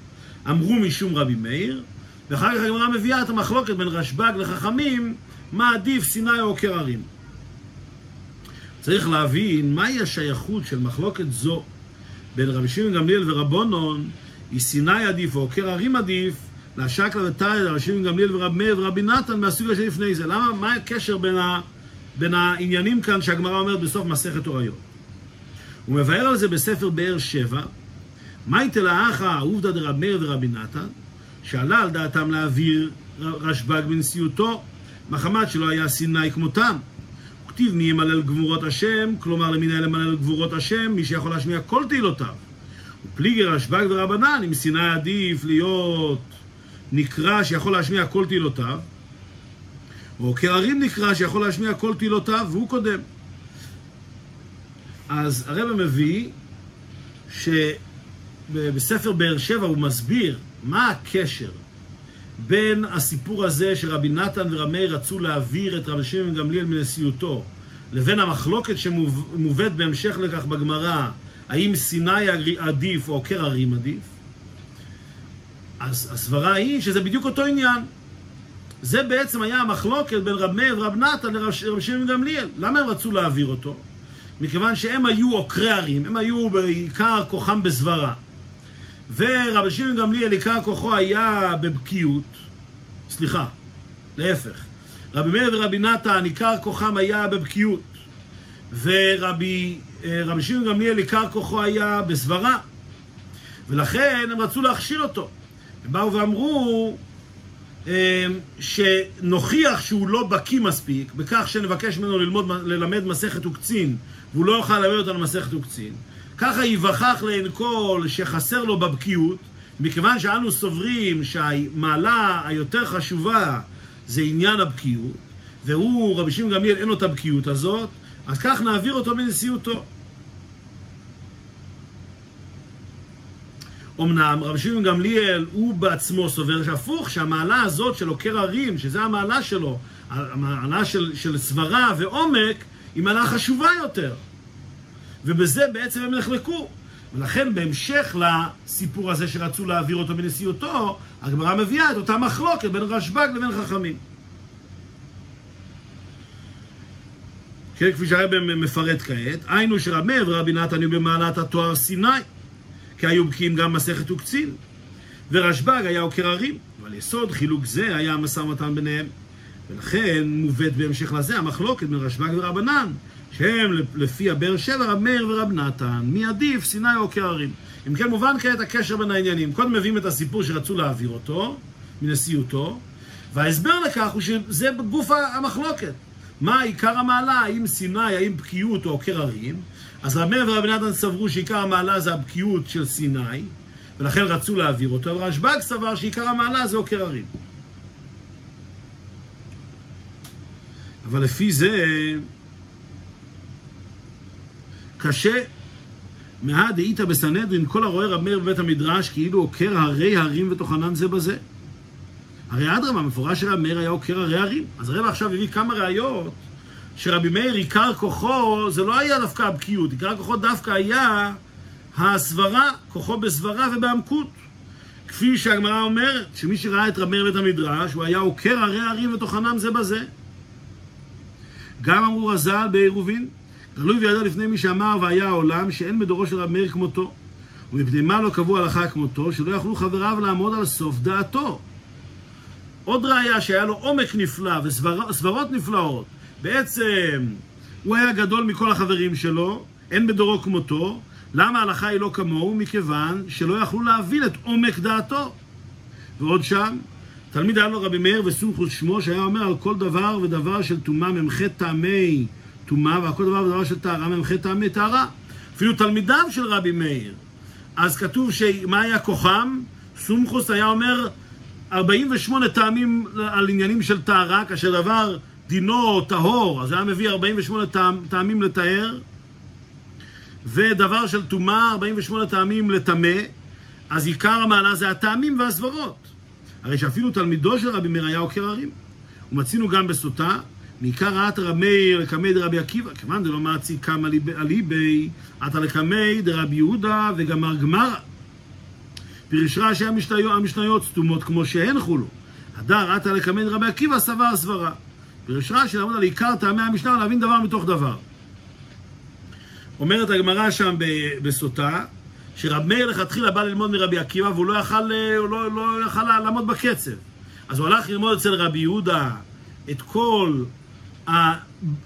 אמרו משום רבי מאיר. ואחר כך הגמרא מביאה את המחלוקת בין רשב"ג לחכמים, מה עדיף, סיני או עוקר הרים. צריך להבין מהי השייכות של מחלוקת זו בין רבי שמעון גמליאל ורבונון, סיני עדיף או עוקר הרים עדיף, להשקלא וטריא, רבי שמעון גמליאל ורב מאיר ורבי נתן מהסוג לפני זה. למה, מה הקשר בין, ה, בין העניינים כאן שהגמרא אומרת בסוף מסכת הוריות? הוא מבאר על זה בספר באר שבע, מאי תלאכה עובדא דרב מאיר ורבי נתן, שעלה על דעתם להעביר רשב"ג בנשיאותו, מחמת שלא היה סיני כמותם. כתיב מי ימלל גבורות השם, כלומר למי למלל גבורות השם, מי שיכול להשמיע כל תהילותיו. ופליגי רשב"ג ורבנן, אם סיני עדיף להיות נקרא שיכול להשמיע כל תהילותיו, או כערים נקרא שיכול להשמיע כל תהילותיו, והוא קודם. אז הרב מביא שבספר באר שבע הוא מסביר מה הקשר בין הסיפור הזה שרבי נתן ורמי רצו להעביר את רבי שמעון גמליאל מנשיאותו לבין המחלוקת שמובאת בהמשך לכך בגמרא האם סיני עדיף או עוקר הרים עדיף? אז הסברה היא שזה בדיוק אותו עניין. זה בעצם היה המחלוקת בין רב מאיר ורב נתן לרב שמעון גמליאל. למה הם רצו להעביר אותו? מכיוון שהם היו עוקרי ערים, הם היו בעיקר כוחם בסברה ורבי שמעון גמליאל עיקר כוחו היה בבקיאות, סליחה, להפך. רבי מאיר ורבי נתן עיקר כוחם היה בבקיאות, ורבי רבי שמעון גמליאל עיקר כוחו היה בסברה, ולכן הם רצו להכשיל אותו. הם באו ואמרו שנוכיח שהוא לא בקיא מספיק, בכך שנבקש ממנו ללמוד, ללמד מסכת וקצין, והוא לא יוכל ללמד אותנו מסכת וקצין. ככה ייווכח לעין כל שחסר לו בבקיאות, מכיוון שאנו סוברים שהמעלה היותר חשובה זה עניין הבקיאות, והוא, רבי שמעון גמליאל, אין לו את הבקיאות הזאת, אז כך נעביר אותו מנשיאותו. אמנם רבי שמעון גמליאל הוא בעצמו סובר שהפוך, שהמעלה הזאת של עוקר הרים, שזה המעלה שלו, המעלה של, של סברה ועומק, היא מעלה חשובה יותר. ובזה בעצם הם נחלקו. ולכן בהמשך לסיפור הזה שרצו להעביר אותו בנשיאותו, הגמרא מביאה את אותה מחלוקת בין רשב"ג לבין חכמים. כן, כפי שהרבא מפרט כעת, היינו שרב מאיר ורבי נתן היו במעלת התואר סיני, כי היו בקיאים גם מסכת וקצין, ורשב"ג היה עוקר הרים, אבל יסוד חילוק זה היה המשא ומתן ביניהם. ולכן מובאת בהמשך לזה המחלוקת בין רשב"ג ורבנן, שהם לפי הבאר שבע, רב מאיר ורב נתן, מי עדיף, סיני או עוקר הרים. אם כן, מובן כעת הקשר בין העניינים. קודם מביאים את הסיפור שרצו להעביר אותו, מנשיאותו, וההסבר לכך הוא שזה בגוף המחלוקת. מה עיקר המעלה, האם סיני, האם בקיאות או עוקר הרים? אז רבי מאיר ורבי נתן סברו שעיקר המעלה זה הבקיאות של סיני, ולכן רצו להעביר אותו, ורשב"ג סבר שעיקר המעלה זה עוקר. אבל לפי זה קשה מהא דאיתא בסנהדרין כל הרואה רב מאיר בבית המדרש כאילו עוקר הרי הרים וטוחנן זה בזה. הרי אדרמה, מפורש שרב מאיר היה עוקר הרי הרים. אז הרב עכשיו הביא כמה ראיות שרבי מאיר עיקר כוחו, זה לא היה דווקא הבקיאות, עיקר כוחו דווקא היה הסברה, כוחו בסברה ובעמקות. כפי שהגמרא אומרת, שמי שראה את רב מאיר בית המדרש, הוא היה עוקר הרי הרים וטוחנם זה בזה. גם אמרו רז"ל בעירובין, גלוי וידע לפני מי שאמר והיה העולם שאין בדורו של רב מאיר כמותו. ומפני מה לא קבעו הלכה כמותו, שלא יכלו חבריו לעמוד על סוף דעתו. עוד ראיה שהיה לו עומק נפלא וסברות נפלאות. בעצם הוא היה גדול מכל החברים שלו, אין בדורו כמותו. למה ההלכה היא לא כמוהו? מכיוון שלא יכלו להבין את עומק דעתו. ועוד שם, תלמיד היה לו רבי מאיר וסומכוס שמו, שהיה אומר על כל דבר ודבר של טומאה מ"ח טעמי טומאה, ועל כל דבר ודבר של טהרה מ"ח טעמי טהרה. אפילו תלמידיו של רבי מאיר. אז כתוב שמה היה כוחם? סומכוס היה אומר 48 טעמים על עניינים של טהרה, כאשר דבר דינו טהור, אז היה מביא 48 טעם, טעמים לטהר, ודבר של טומאה, 48 טעמים לטמא, אז עיקר המעלה זה הטעמים והסברות. הרי שאפילו תלמידו של רבי מאיר היה עוקר הרים. ומצינו גם בסוטה, מעיקר רעת רמי לקמי דרבי עקיבא, כיוון דלא מעצי קמא אליבי, עתה לקמי דרבי יהודה וגמר גמרא. פירש רש"י המשניות סתומות כמו שהן חולו. הדר עתה לקמי דרבי עקיבא סבר סברה. פירש רש"י לעמוד על עיקר טעמי המשנה להבין דבר מתוך דבר. אומרת הגמרא שם בסוטה, שרב מאיר לכתחילה בא ללמוד מרבי עקיבא והוא לא יכל, הוא לא, לא יכל לעמוד בקצב. אז הוא הלך ללמוד אצל רבי יהודה את כל,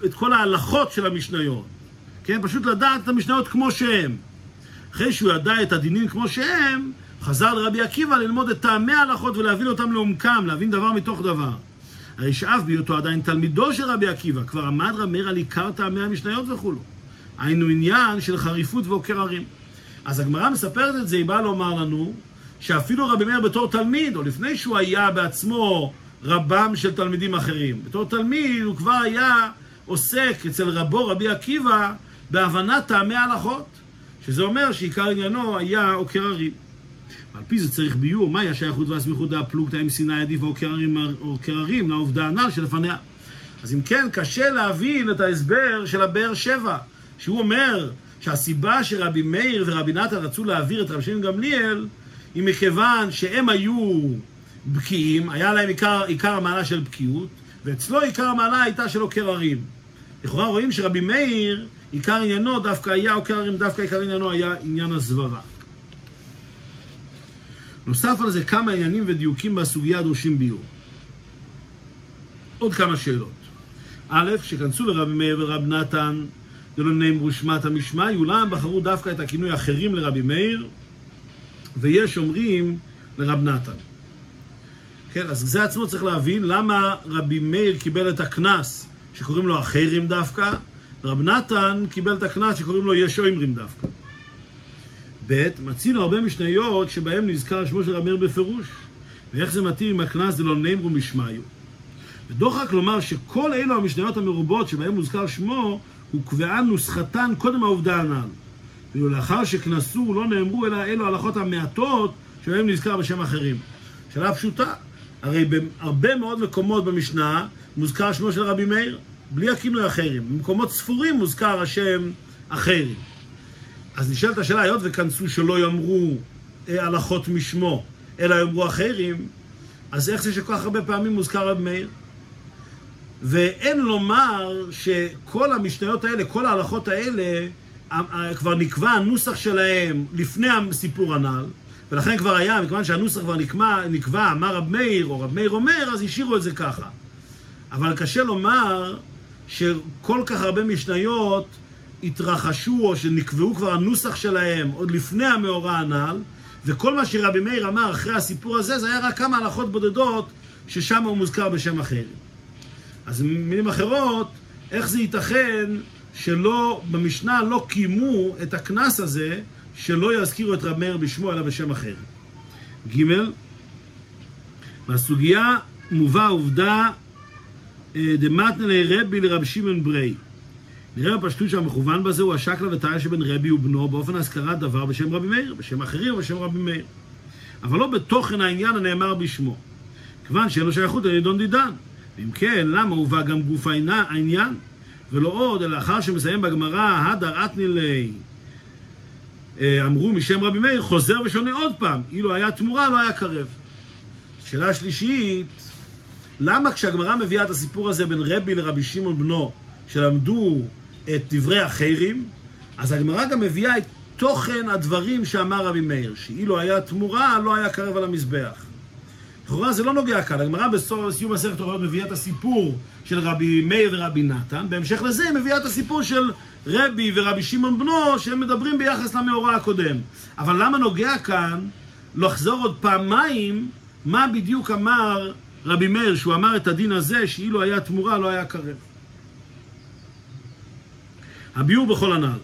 את כל ההלכות של המשניות. כן? פשוט לדעת את המשניות כמו שהן. אחרי שהוא ידע את הדינים כמו שהם, חזר לרבי עקיבא ללמוד את טעמי ההלכות ולהבין אותם לעומקם, להבין דבר מתוך דבר. הרי שאף בהיותו עדיין תלמידו של רבי עקיבא, כבר עמד רב מאיר על עיקר טעמי המשניות וכולו. היינו עניין של חריפות ועוקר הרים. אז הגמרא מספרת את זה, היא באה לומר לנו שאפילו רבי מאיר בתור תלמיד, או לפני שהוא היה בעצמו רבם של תלמידים אחרים, בתור תלמיד הוא כבר היה עוסק אצל רבו רבי עקיבא בהבנת טעמי ההלכות, שזה אומר שעיקר עניינו היה עוקר הרים. על פי זה צריך ביור, מהי השייכות והסמיכות דהפלוגתא עם סיני עדיף ועוקר הרים לעובדה הנ"ל שלפניה. אז אם כן, קשה להבין את ההסבר של הבאר שבע, שהוא אומר שהסיבה שרבי מאיר ורבי נתן רצו להעביר את רבי שמעון גמליאל היא מכיוון שהם היו בקיאים, היה להם עיקר, עיקר המעלה של בקיאות, ואצלו עיקר המעלה הייתה של עוקר הרים. לכאורה רואים שרבי מאיר, עיקר עניינו דווקא היה עוקר הרים, דווקא עיקר עניינו היה עניין הסברה. נוסף על זה כמה עניינים ודיוקים בסוגיה הדרושים ביור. עוד כמה שאלות. א', שכנסו לרב מאיר ורב נתן, דלא נאמרו שמעת המשמעי, אולם בחרו דווקא את הכינוי אחרים לרבי מאיר, ויש אומרים לרב נתן. כן, אז זה עצמו צריך להבין למה רבי מאיר קיבל את הקנס שקוראים לו אחרים דווקא, ורב נתן קיבל את הקנס שקוראים לו יש אומרים דווקא. ב', מצינו הרבה משניות שבהם נזכר שמו של רב מאיר בפירוש. ואיך זה מתאים אם הקנס זה לא נאמרו משמעיו. ודוחק לומר שכל אלו המשניות המרובות שבהם מוזכר שמו, הוא קבעה נוסחתן קודם העובדה הנ"ל. ואילו לאחר שקנסו לא נאמרו אלא אלו ההלכות המעטות שבהם נזכר בשם אחרים. שאלה פשוטה, הרי בהרבה מאוד מקומות במשנה מוזכר שמו של רבי מאיר, בלי הכינוי אחרים. במקומות ספורים מוזכר השם אחרים. אז נשאלת השאלה, היות וכנסו שלא יאמרו אה, הלכות משמו, אלא יאמרו אחרים, אז איך זה שכל כך הרבה פעמים מוזכר רבי מאיר? ואין לומר שכל המשניות האלה, כל ההלכות האלה, כבר נקבע הנוסח שלהם לפני הסיפור הנ"ל, ולכן כבר היה, מכיוון שהנוסח כבר נקבע, נקבע מה רב מאיר או רב מאיר אומר, אז השאירו את זה ככה. אבל קשה לומר שכל כך הרבה משניות התרחשו או שנקבעו כבר הנוסח שלהם עוד לפני המאורע הנ"ל, וכל מה שרבי מאיר אמר אחרי הסיפור הזה, זה היה רק כמה הלכות בודדות ששם הוא מוזכר בשם אחר. אז במילים אחרות, איך זה ייתכן שלא, במשנה לא קיימו את הקנס הזה, שלא יזכירו את רב מאיר בשמו אלא בשם אחר. ג' מהסוגיה מובא עובדה אה, דמתנא רבי לרב שמעון ברי. נראה בפשטות שהמכוון בזה הוא השקלא וטריא שבין רבי ובנו באופן הזכרת דבר בשם רבי מאיר, בשם אחרים ובשם רבי מאיר. אבל לא בתוכן העניין הנאמר בשמו. כיוון שאין לו שייכות לנידון דידן. ואם כן, למה הובא גם גוף העניין? ולא עוד, אלא לאחר שמסיים בגמרא, הדר אתני לי, אה, אמרו משם רבי מאיר, חוזר ושונה עוד פעם. אילו היה תמורה, לא היה קרב. שאלה שלישית, למה כשהגמרא מביאה את הסיפור הזה בין רבי לרבי שמעון בנו, שלמדו את דברי החיירים, אז הגמרא גם מביאה את תוכן הדברים שאמר רבי מאיר, שאילו היה תמורה, לא היה קרב על המזבח. לכאורה זה לא נוגע כאן, הגמרא בסיום מסכת הוראות מביאה את הסיפור של רבי מאיר ורבי נתן, בהמשך לזה היא מביאה את הסיפור של רבי ורבי שמעון בנו, שהם מדברים ביחס למאורע הקודם. אבל למה נוגע כאן לחזור עוד פעמיים מה בדיוק אמר רבי מאיר, שהוא אמר את הדין הזה, שאילו היה תמורה לא היה קרב. הביאור בכל הנ"ל.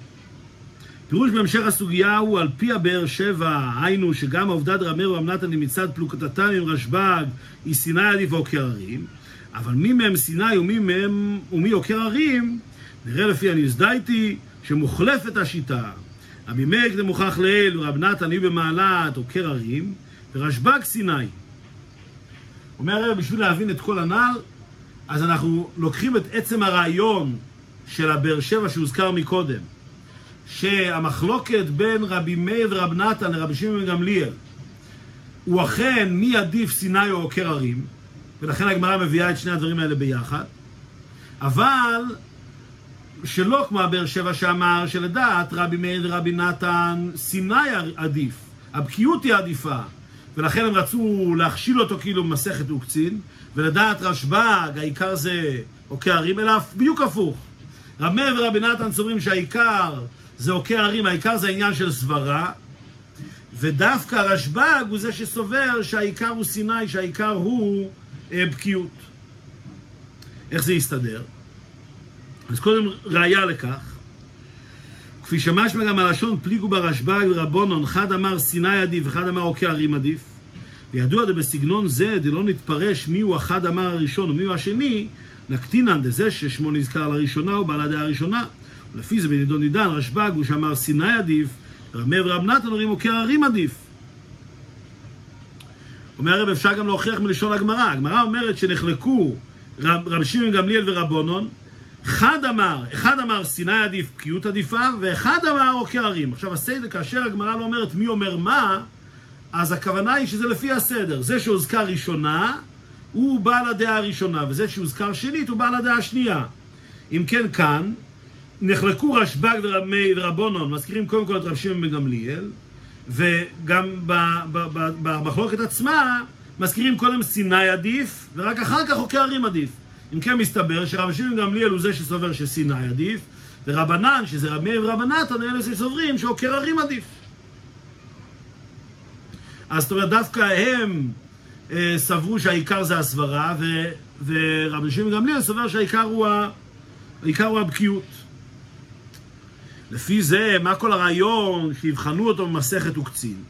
פירוש בהמשך הסוגיה הוא על פי הבאר שבע, היינו שגם העובדה דרמר ואמנתן מצד פלוגתתן עם רשב"ג היא סיני עדיף ועוקר הרים, אבל מי מהם סיני ומי מהם ומי עוקר הרים, נראה לפי הנזדייתי שמוחלפת השיטה. רבי מאיר כדמוכח לאל ורב נתן היא במעלת עוקר הרים, ורשב"ג סיני. אומר הרב, בשביל להבין את כל הנ"ל, אז אנחנו לוקחים את עצם הרעיון של הבאר שבע שהוזכר מקודם, שהמחלוקת בין רבי מאיר ורב נתן לרבי שמעון גמליאל הוא אכן מי עדיף סיני או עוקר הרים, ולכן הגמרא מביאה את שני הדברים האלה ביחד, אבל שלא כמו הבאר שבע שאמר שלדעת רבי מאיר ורבי נתן סיני עדיף, הבקיאות היא עדיפה, ולכן הם רצו להכשיל אותו כאילו במסכת וקצין, ולדעת רשב"ג, העיקר זה עוקי הרים, אלא בדיוק הפוך. רב מאיר ורבי נתן סוברים שהעיקר זה עוקי הרים, העיקר זה העניין של סברה, ודווקא רשב"ג הוא זה שסובר שהעיקר הוא סיני, שהעיקר הוא אה, בקיאות. איך זה יסתדר? אז קודם ראיה לכך, כפי שמשמע גם הלשון פליגו ברשב"ג ורבונון, חד אמר סיני עדיף וחד אמר עוקי הרים עדיף. וידוע בסגנון זה, דלא נתפרש מיהו החד אמר הראשון ומיהו השני, נקטינן דזה ששמו נזכר לראשונה הוא בעל הדעה הראשונה. ולפי זה בנידון נידן, רשב"ג הוא שאמר סיני עדיף, רמי ורב נתן אומרים עוקר הרים עדיף. אומר הרב, אפשר גם להוכיח מלשון הגמרא. הגמרא אומרת שנחלקו רב, רב שמעון גמליאל ורבונון, אחד אמר, אחד אמר סיני עדיף, בקיאות עדיפה, ואחד אמר עוקר הרים. עכשיו הסדר, כאשר הגמרא לא אומרת מי אומר מה, אז הכוונה היא שזה לפי הסדר. זה שהוזכר ראשונה, הוא בעל הדעה הראשונה, וזה שהוזכר שנית, הוא בעל הדעה השנייה. אם כן, כאן, נחלקו רשב"ג ורבונון, מזכירים קודם כל את רב שמעון בן גמליאל, וגם במחלוקת עצמה, מזכירים קודם סיני עדיף, ורק אחר כך עוקר הרים עדיף. אם כן מסתבר שרב שמעון גמליאל הוא זה שסובר שסיני עדיף, ורבנן, שזה רב מאיר ורבנתן, אלה שסוברים שעוקר הרים עדיף. אז זאת אומרת, דווקא הם אה, סברו שהעיקר זה הסברה, ו, ורבי שמעון גמליאל סובר שהעיקר הוא, ה, הוא הבקיאות. לפי זה, מה כל הרעיון שיבחנו אותו במסכת וקצין?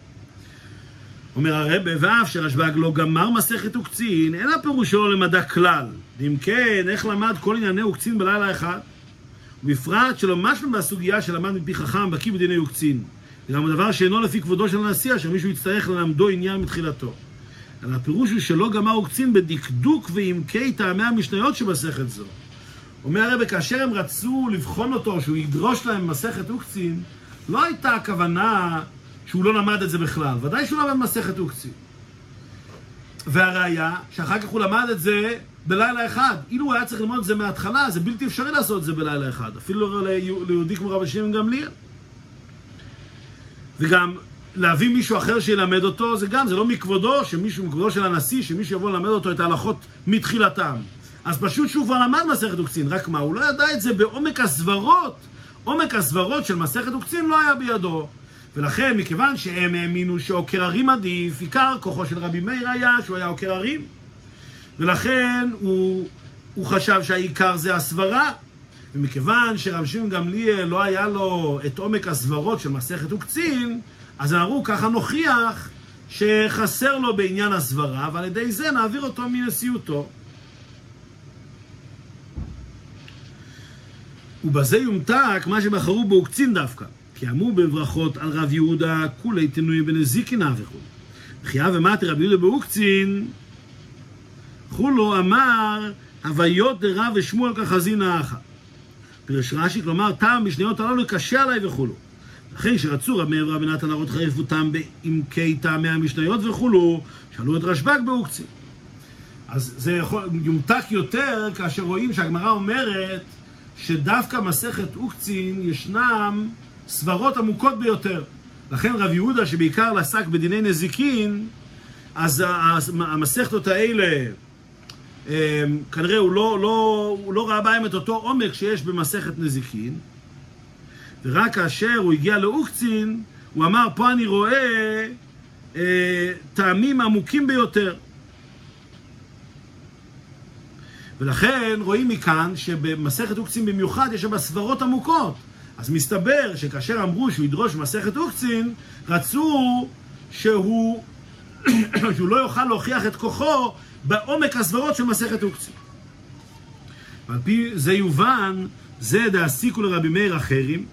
אומר הרבה, ואף שרשב"ג לא גמר מסכת וקצין, אין הפירושו למדע כלל. ואם כן, איך למד כל ענייני וקצין בלילה אחד? ובפרט שלא משהו מהסוגיה שלמד מפי חכם בקיא בדיני וקצין. זה גם הדבר שאינו לפי כבודו של הנשיא, אשר מישהו יצטרך ללמדו עניין מתחילתו. אבל הפירוש הוא שלא גמר וקצין בדקדוק ועמקי טעמי המשניות שבמסכת זו. אומר הרבה, כאשר הם רצו לבחון אותו, שהוא ידרוש להם מסכת וקצין, לא הייתה הכוונה שהוא לא למד את זה בכלל. ודאי שהוא למד מסכת וקצין. והראיה, שאחר כך הוא למד את זה בלילה אחד. אילו הוא היה צריך ללמוד את זה מההתחלה, זה בלתי אפשרי לעשות את זה בלילה אחד. אפילו ליהודי כמו רבי שמעון גמליאל. וגם להביא מישהו אחר שילמד אותו, זה גם, זה לא מכבודו, שמישהו, מכבודו של הנשיא, שמישהו יבוא ללמד אותו את ההלכות מתחילתם. אז פשוט שהוא כבר למד מסכת וקצין, רק מה, הוא לא ידע את זה בעומק הסברות, עומק הסברות של מסכת עוקצין לא היה בידו. ולכן, מכיוון שהם האמינו שעוקר הרים עדיף, עיקר כוחו של רבי מאיר היה שהוא היה עוקר הרים. ולכן הוא, הוא חשב שהעיקר זה הסברה. ומכיוון שרב שמעון גמליאל לא היה לו את עומק הסברות של מסכת וקצין, אז אמרו, ככה נוכיח שחסר לו בעניין הסברה, ועל ידי זה נעביר אותו מנשיאותו. ובזה יומתק מה שבחרו בו וקצין דווקא. כי בברכות על רב יהודה, כולי תנויים בנזיקינא וכו'. חייב ומטי רבי יהודה באוקצין, כולו אמר, הוויות דרב ושמואל כחזינא אחא. פירש רש"י, כלומר, טעם משניות הללו קשה עליי וכולו. אחרי שרצו רב מאיר ורבי נתן להראות חריפותם בעמקי טעמי המשניות וכולו, שאלו את רשב"ג באוקצין. אז זה יכול, יומתק יותר כאשר רואים שהגמרא אומרת שדווקא מסכת אוקצין ישנם סברות עמוקות ביותר. לכן רב יהודה, שבעיקר עסק בדיני נזיקין, אז המסכתות האלה, אמ, כנראה הוא לא, לא, הוא לא ראה בהם את אותו עומק שיש במסכת נזיקין, ורק כאשר הוא הגיע לאוקצין, הוא אמר, פה אני רואה אה, טעמים עמוקים ביותר. ולכן רואים מכאן שבמסכת אוקצין במיוחד יש שם סברות עמוקות. אז מסתבר שכאשר אמרו שהוא ידרוש מסכת אוקצין, רצו שהוא, *clears throat* שהוא לא יוכל להוכיח את כוחו בעומק הסברות של מסכת אוקצין. ועל פי זה יובן, זה דעסיקו לרבי מאיר אחרים,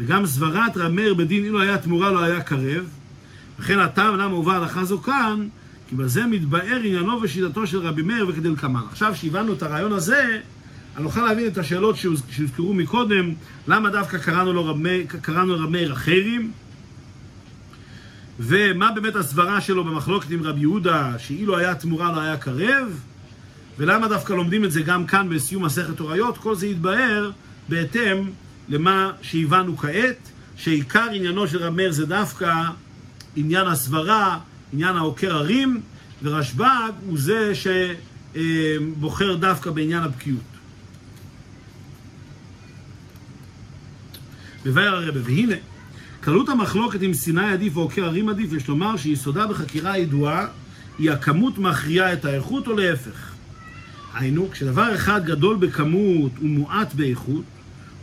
וגם סברת רבי מאיר בדין אילו היה תמורה לא היה קרב, וכן הטעם למה הובא הלכה זו כאן, כי בזה מתבאר עניינו ושיטתו של רבי מאיר וכדלקמן. עכשיו שהבנו את הרעיון הזה, אני אוכל להבין את השאלות שהוזכרו מקודם, למה דווקא קראנו לו רבי, קראנו לרב מאיר אחרים, ומה באמת הסברה שלו במחלוקת עם רבי יהודה, שאילו היה תמורה לא היה קרב, ולמה דווקא לומדים את זה גם כאן בסיום מסכת הוריות, כל זה יתבהר בהתאם למה שהבנו כעת, שעיקר עניינו של רב מאיר זה דווקא עניין הסברה, עניין העוקר הרים, ורשב"ג הוא זה שבוחר דווקא בעניין הבקיאות. מבאר הרבה, והנה, קלות המחלוקת אם סיני עדיף או עוקר הרים עדיף, יש לומר שיסודה בחקירה הידועה היא הכמות מכריעה את האיכות או להפך. היינו, כשדבר אחד גדול בכמות ומועט באיכות,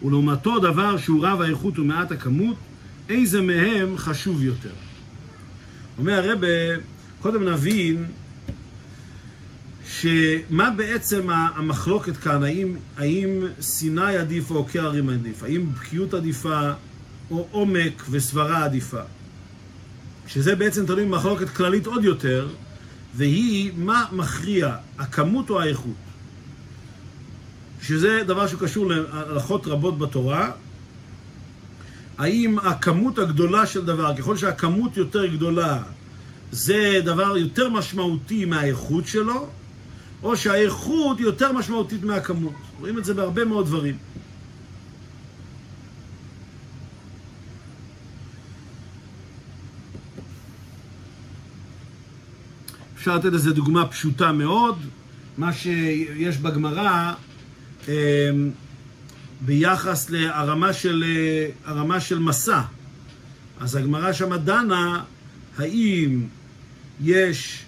ולעומתו דבר שהוא רב האיכות ומעט הכמות, איזה מהם חשוב יותר. אומר הרבה, קודם נבין שמה בעצם המחלוקת כאן, האם, האם סיני עדיף או עוקר הרים עדיף, האם בקיאות עדיפה או עומק וסברה עדיפה. שזה בעצם תלוי במחלוקת כללית עוד יותר, והיא מה מכריע, הכמות או האיכות. שזה דבר שקשור להלכות רבות בתורה. האם הכמות הגדולה של דבר, ככל שהכמות יותר גדולה, זה דבר יותר משמעותי מהאיכות שלו, או שהאיכות יותר משמעותית מהכמות. רואים את זה בהרבה מאוד דברים. אפשר לתת איזו דוגמה פשוטה מאוד, מה שיש בגמרא אמ, ביחס להרמה של, הרמה של מסע. אז הגמרא שמה דנה האם יש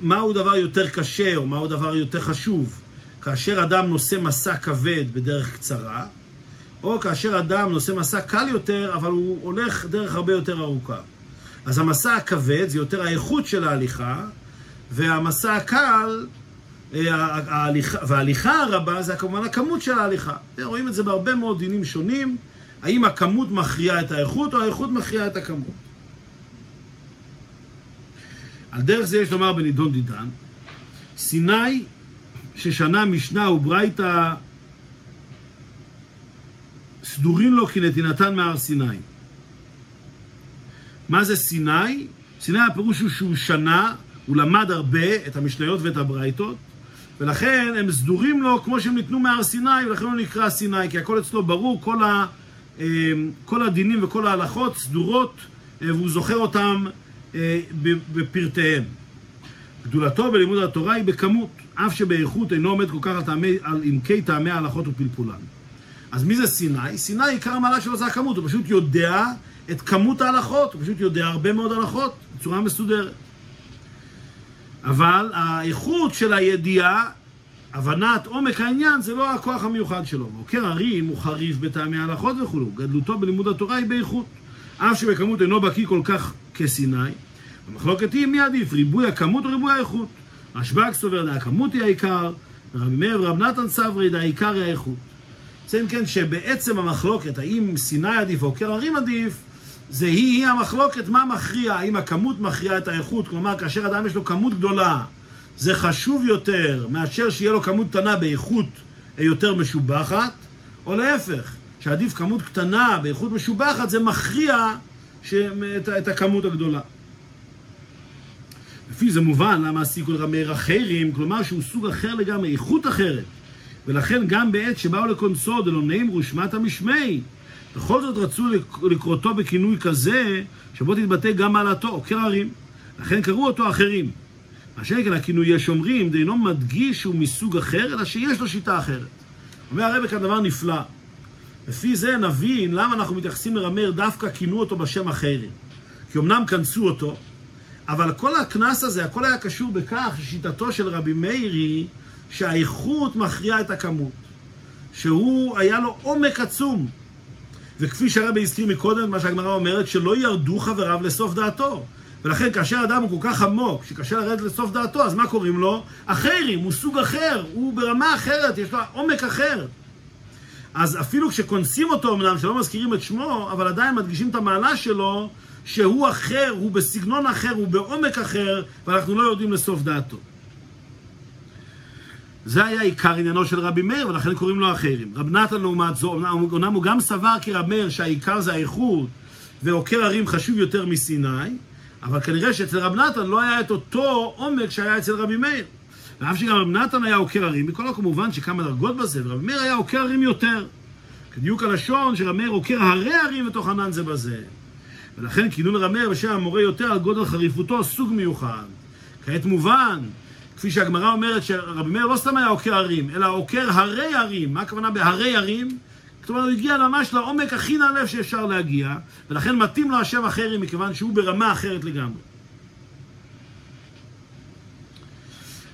מהו דבר יותר קשה או מהו דבר יותר חשוב כאשר אדם נושא מסע כבד בדרך קצרה, או כאשר אדם נושא מסע קל יותר, אבל הוא הולך דרך הרבה יותר ארוכה. אז המסע הכבד זה יותר האיכות של ההליכה, והמסע הקל, אה, ההליכה, וההליכה הרבה זה כמובן הכמות של ההליכה. רואים את זה בהרבה מאוד דינים שונים, האם הכמות מכריעה את האיכות או האיכות מכריעה את הכמות. על דרך זה יש לומר בנידון דידן, סיני ששנה משנה וברייתא סדורין לו כנתינתן מהר סיני. מה זה סיני? סיני הפירוש הוא שהוא שנה, הוא למד הרבה את המשניות ואת הברייתות, ולכן הם סדורים לו כמו שהם ניתנו מהר סיני, ולכן הוא נקרא סיני, כי הכל אצלו ברור, כל, ה, אה, כל הדינים וכל ההלכות סדורות, אה, והוא זוכר אותם בפרטיהם. גדולתו בלימוד התורה היא בכמות, אף שבאיכות אינו עומד כל כך על, טעמי, על עמקי טעמי ההלכות ופלפולן. אז מי זה סיני? סיני, עיקר המעלה שלו זה הכמות, הוא פשוט יודע את כמות ההלכות, הוא פשוט יודע הרבה מאוד הלכות בצורה מסודרת. אבל האיכות של הידיעה, הבנת עומק העניין, זה לא הכוח המיוחד שלו. עוקר הרים הוא חריף בטעמי ההלכות וכולו, גדלותו בלימוד התורה היא באיכות. אף שבכמות אינו בקיא כל כך כסיני, המחלוקת היא מי עדיף, ריבוי הכמות או ריבוי האיכות. רשב"ג סובר, הכמות היא העיקר, רבי מאיר ורב נתן סברי, העיקר היא האיכות. זה אם כן שבעצם המחלוקת, האם סיני עדיף או עוקר הרים עדיף, זה היא, היא המחלוקת מה מכריע, האם הכמות מכריעה את האיכות, כלומר כאשר אדם יש לו כמות גדולה, זה חשוב יותר מאשר שיהיה לו כמות קטנה באיכות יותר משובחת, או להפך, שעדיף כמות קטנה באיכות משובחת, זה מכריע את, את הכמות הגדולה. לפי זה מובן למה הסיכו לרמר אחרים, כלומר שהוא סוג אחר לגמרי, איכות אחרת. ולכן גם בעת שבאו לקונסו דלונאים רושמת המשמי, בכל זאת רצו לקרותו בכינוי כזה, שבו תתבטא גם מעלתו, עוקר הרים. לכן קראו אותו אחרים. מה שכן הכינוי יש אומרים, דהינו מדגיש שהוא מסוג אחר, אלא שיש לו שיטה אחרת. אומר הרב כאן דבר נפלא. לפי זה נבין למה אנחנו מתייחסים לרמר דווקא כינו אותו בשם אחרים. כי אמנם כנסו אותו, אבל כל הקנס הזה, הכל היה קשור בכך ששיטתו של רבי מאיר היא שהאיכות מכריעה את הכמות. שהוא, היה לו עומק עצום. וכפי שהרבי הזכיר מקודם, מה שהגמרא אומרת, שלא ירדו חבריו לסוף דעתו. ולכן כאשר אדם הוא כל כך עמוק, שקשה לרדת לסוף דעתו, אז מה קוראים לו? אחרים, הוא סוג אחר, הוא ברמה אחרת, יש לו עומק אחר. אז אפילו כשכונסים אותו אמנם, שלא מזכירים את שמו, אבל עדיין מדגישים את המעלה שלו, שהוא אחר, הוא בסגנון אחר, הוא בעומק אחר, ואנחנו לא יודעים לסוף דעתו. זה היה עיקר עניינו של רבי מאיר, ולכן קוראים לו אחרים. רב נתן לעומת זו, אומנם הוא גם סבר כרב מאיר שהעיקר זה האיכות, ועוקר הרים חשוב יותר מסיני, אבל כנראה שאצל רב נתן לא היה את אותו עומק שהיה אצל רבי מאיר. ואף שגם רב נתן היה עוקר הרים, בכל כמובן שכמה דרגות בזה, ורבי מאיר היה עוקר הרים יותר. כדיוק הלשון שרב מאיר עוקר הרי הרים ענן זה בזה. ולכן כינון רב מאיר בשם המורה יותר על גודל חריפותו סוג מיוחד. כעת מובן כפי שהגמרא אומרת שרבי מאיר לא סתם היה עוקר הרים, אלא עוקר הרי הרים. מה הכוונה בהרי הרים? כלומר, הוא הגיע ממש לעומק הכי נעלב שאפשר להגיע, ולכן מתאים לו השם אחרים, מכיוון שהוא ברמה אחרת לגמרי.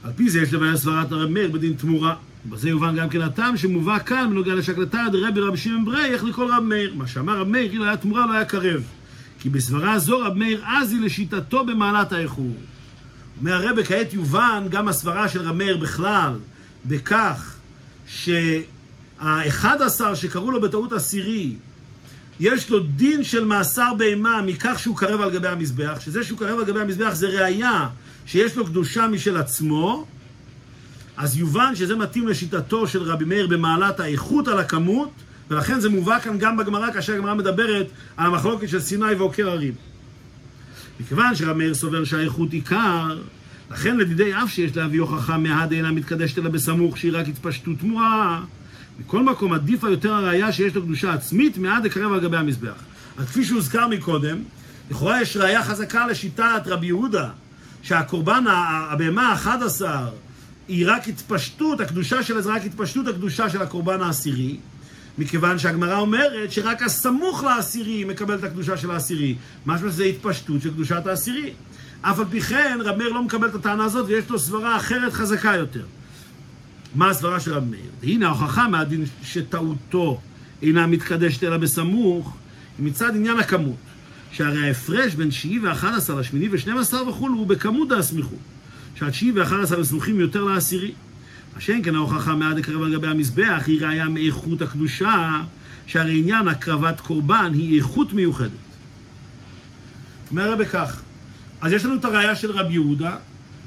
על פי זה יש לבעיה סברת הרב מאיר בדין תמורה. בזה יובן גם כן הטעם שמובא כאן בנוגע לשקלתה דרבי רבי שמעון ברי, איך לקרוא רב מאיר. מה שאמר רב מאיר, כאילו היה תמורה לא היה קרב. כי בסברה זו רב מאיר עזי לשיטתו במעלת האיחור. אומר הרבה כעת יובן גם הסברה של רמר בכלל, בכך שהאחד עשר שקראו לו בטעות עשירי, יש לו דין של מאסר בהמה מכך שהוא קרב על גבי המזבח, שזה שהוא קרב על גבי המזבח זה ראייה שיש לו קדושה משל עצמו, אז יובן שזה מתאים לשיטתו של רבי מאיר במעלת האיכות על הכמות, ולכן זה מובא כאן גם בגמרא, כאשר הגמרא מדברת על המחלוקת של סיני ועוקר הרים. מכיוון שרב מאיר סובר שהאיכות עיקר, לכן לדידי אף שיש להביא הוכחה מהד אינה מתקדשת אלא בסמוך שהיא רק התפשטות תמורה. מכל מקום עדיפה יותר הראייה שיש לו קדושה עצמית מעד לקרב על גבי המזבח. אז כפי שהוזכר מקודם, לכאורה יש ראייה חזקה לשיטת רבי יהודה, שהקורבן, הבהמה ה-11, היא רק התפשטות, הקדושה שלה זה רק התפשטות הקדושה של הקורבן העשירי. מכיוון שהגמרא אומרת שרק הסמוך לעשירי מקבל את הקדושה של העשירי. משמע שזה התפשטות של קדושת העשירי. אף על פי כן, רב מאיר לא מקבל את הטענה הזאת ויש לו סברה אחרת חזקה יותר. מה הסברה של רב מאיר? הנה ההוכחה מהדין שטעותו אינה מתקדשת אלא בסמוך, מצד עניין הכמות. שהרי ההפרש בין תשיעי ואחד עשר לשמיני ושנים עשר וכולו הוא בכמות הסמיכות. שהתשיעי ואחד עשר סמוכים יותר לעשירי. מה שאין כן ההוכחה מעד הקרב על גבי המזבח היא ראיה מאיכות הקדושה, שהרי עניין הקרבת קורבן היא איכות מיוחדת. אומר רבי כך, אז יש לנו את הראיה של רבי יהודה,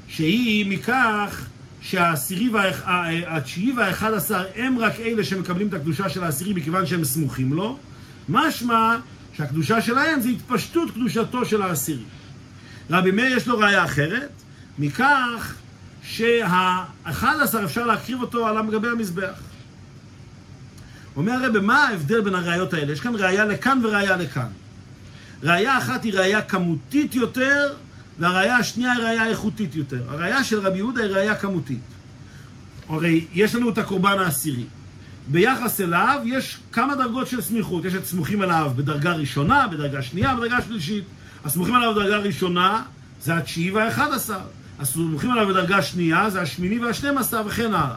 שהיא מכך שהעשירי והתשיעי והאחד עשר הם רק אלה שמקבלים את הקדושה של העשירי מכיוון שהם סמוכים לו, משמע שהקדושה שלהם זה התפשטות קדושתו של העשירי. רבי מאיר יש לו ראיה אחרת, מכך שהאחד עשר אפשר להקריב אותו על גבי המזבח. אומר הרב, מה ההבדל בין הראיות האלה? יש כאן ראיה לכאן וראיה לכאן. ראיה אחת היא ראיה כמותית יותר, והראיה השנייה היא ראיה איכותית יותר. הראיה של רבי יהודה היא ראיה כמותית. הרי יש לנו את הקורבן העשירי. ביחס אליו יש כמה דרגות של סמיכות. יש את סמוכים אליו בדרגה ראשונה, בדרגה שנייה, בדרגה שלישית. הסמוכים עליו בדרגה ראשונה זה התשיעי והאחד עשר. הסמוכים עליו בדרגה שנייה זה השמיני והשנים עשר וכן הלאה.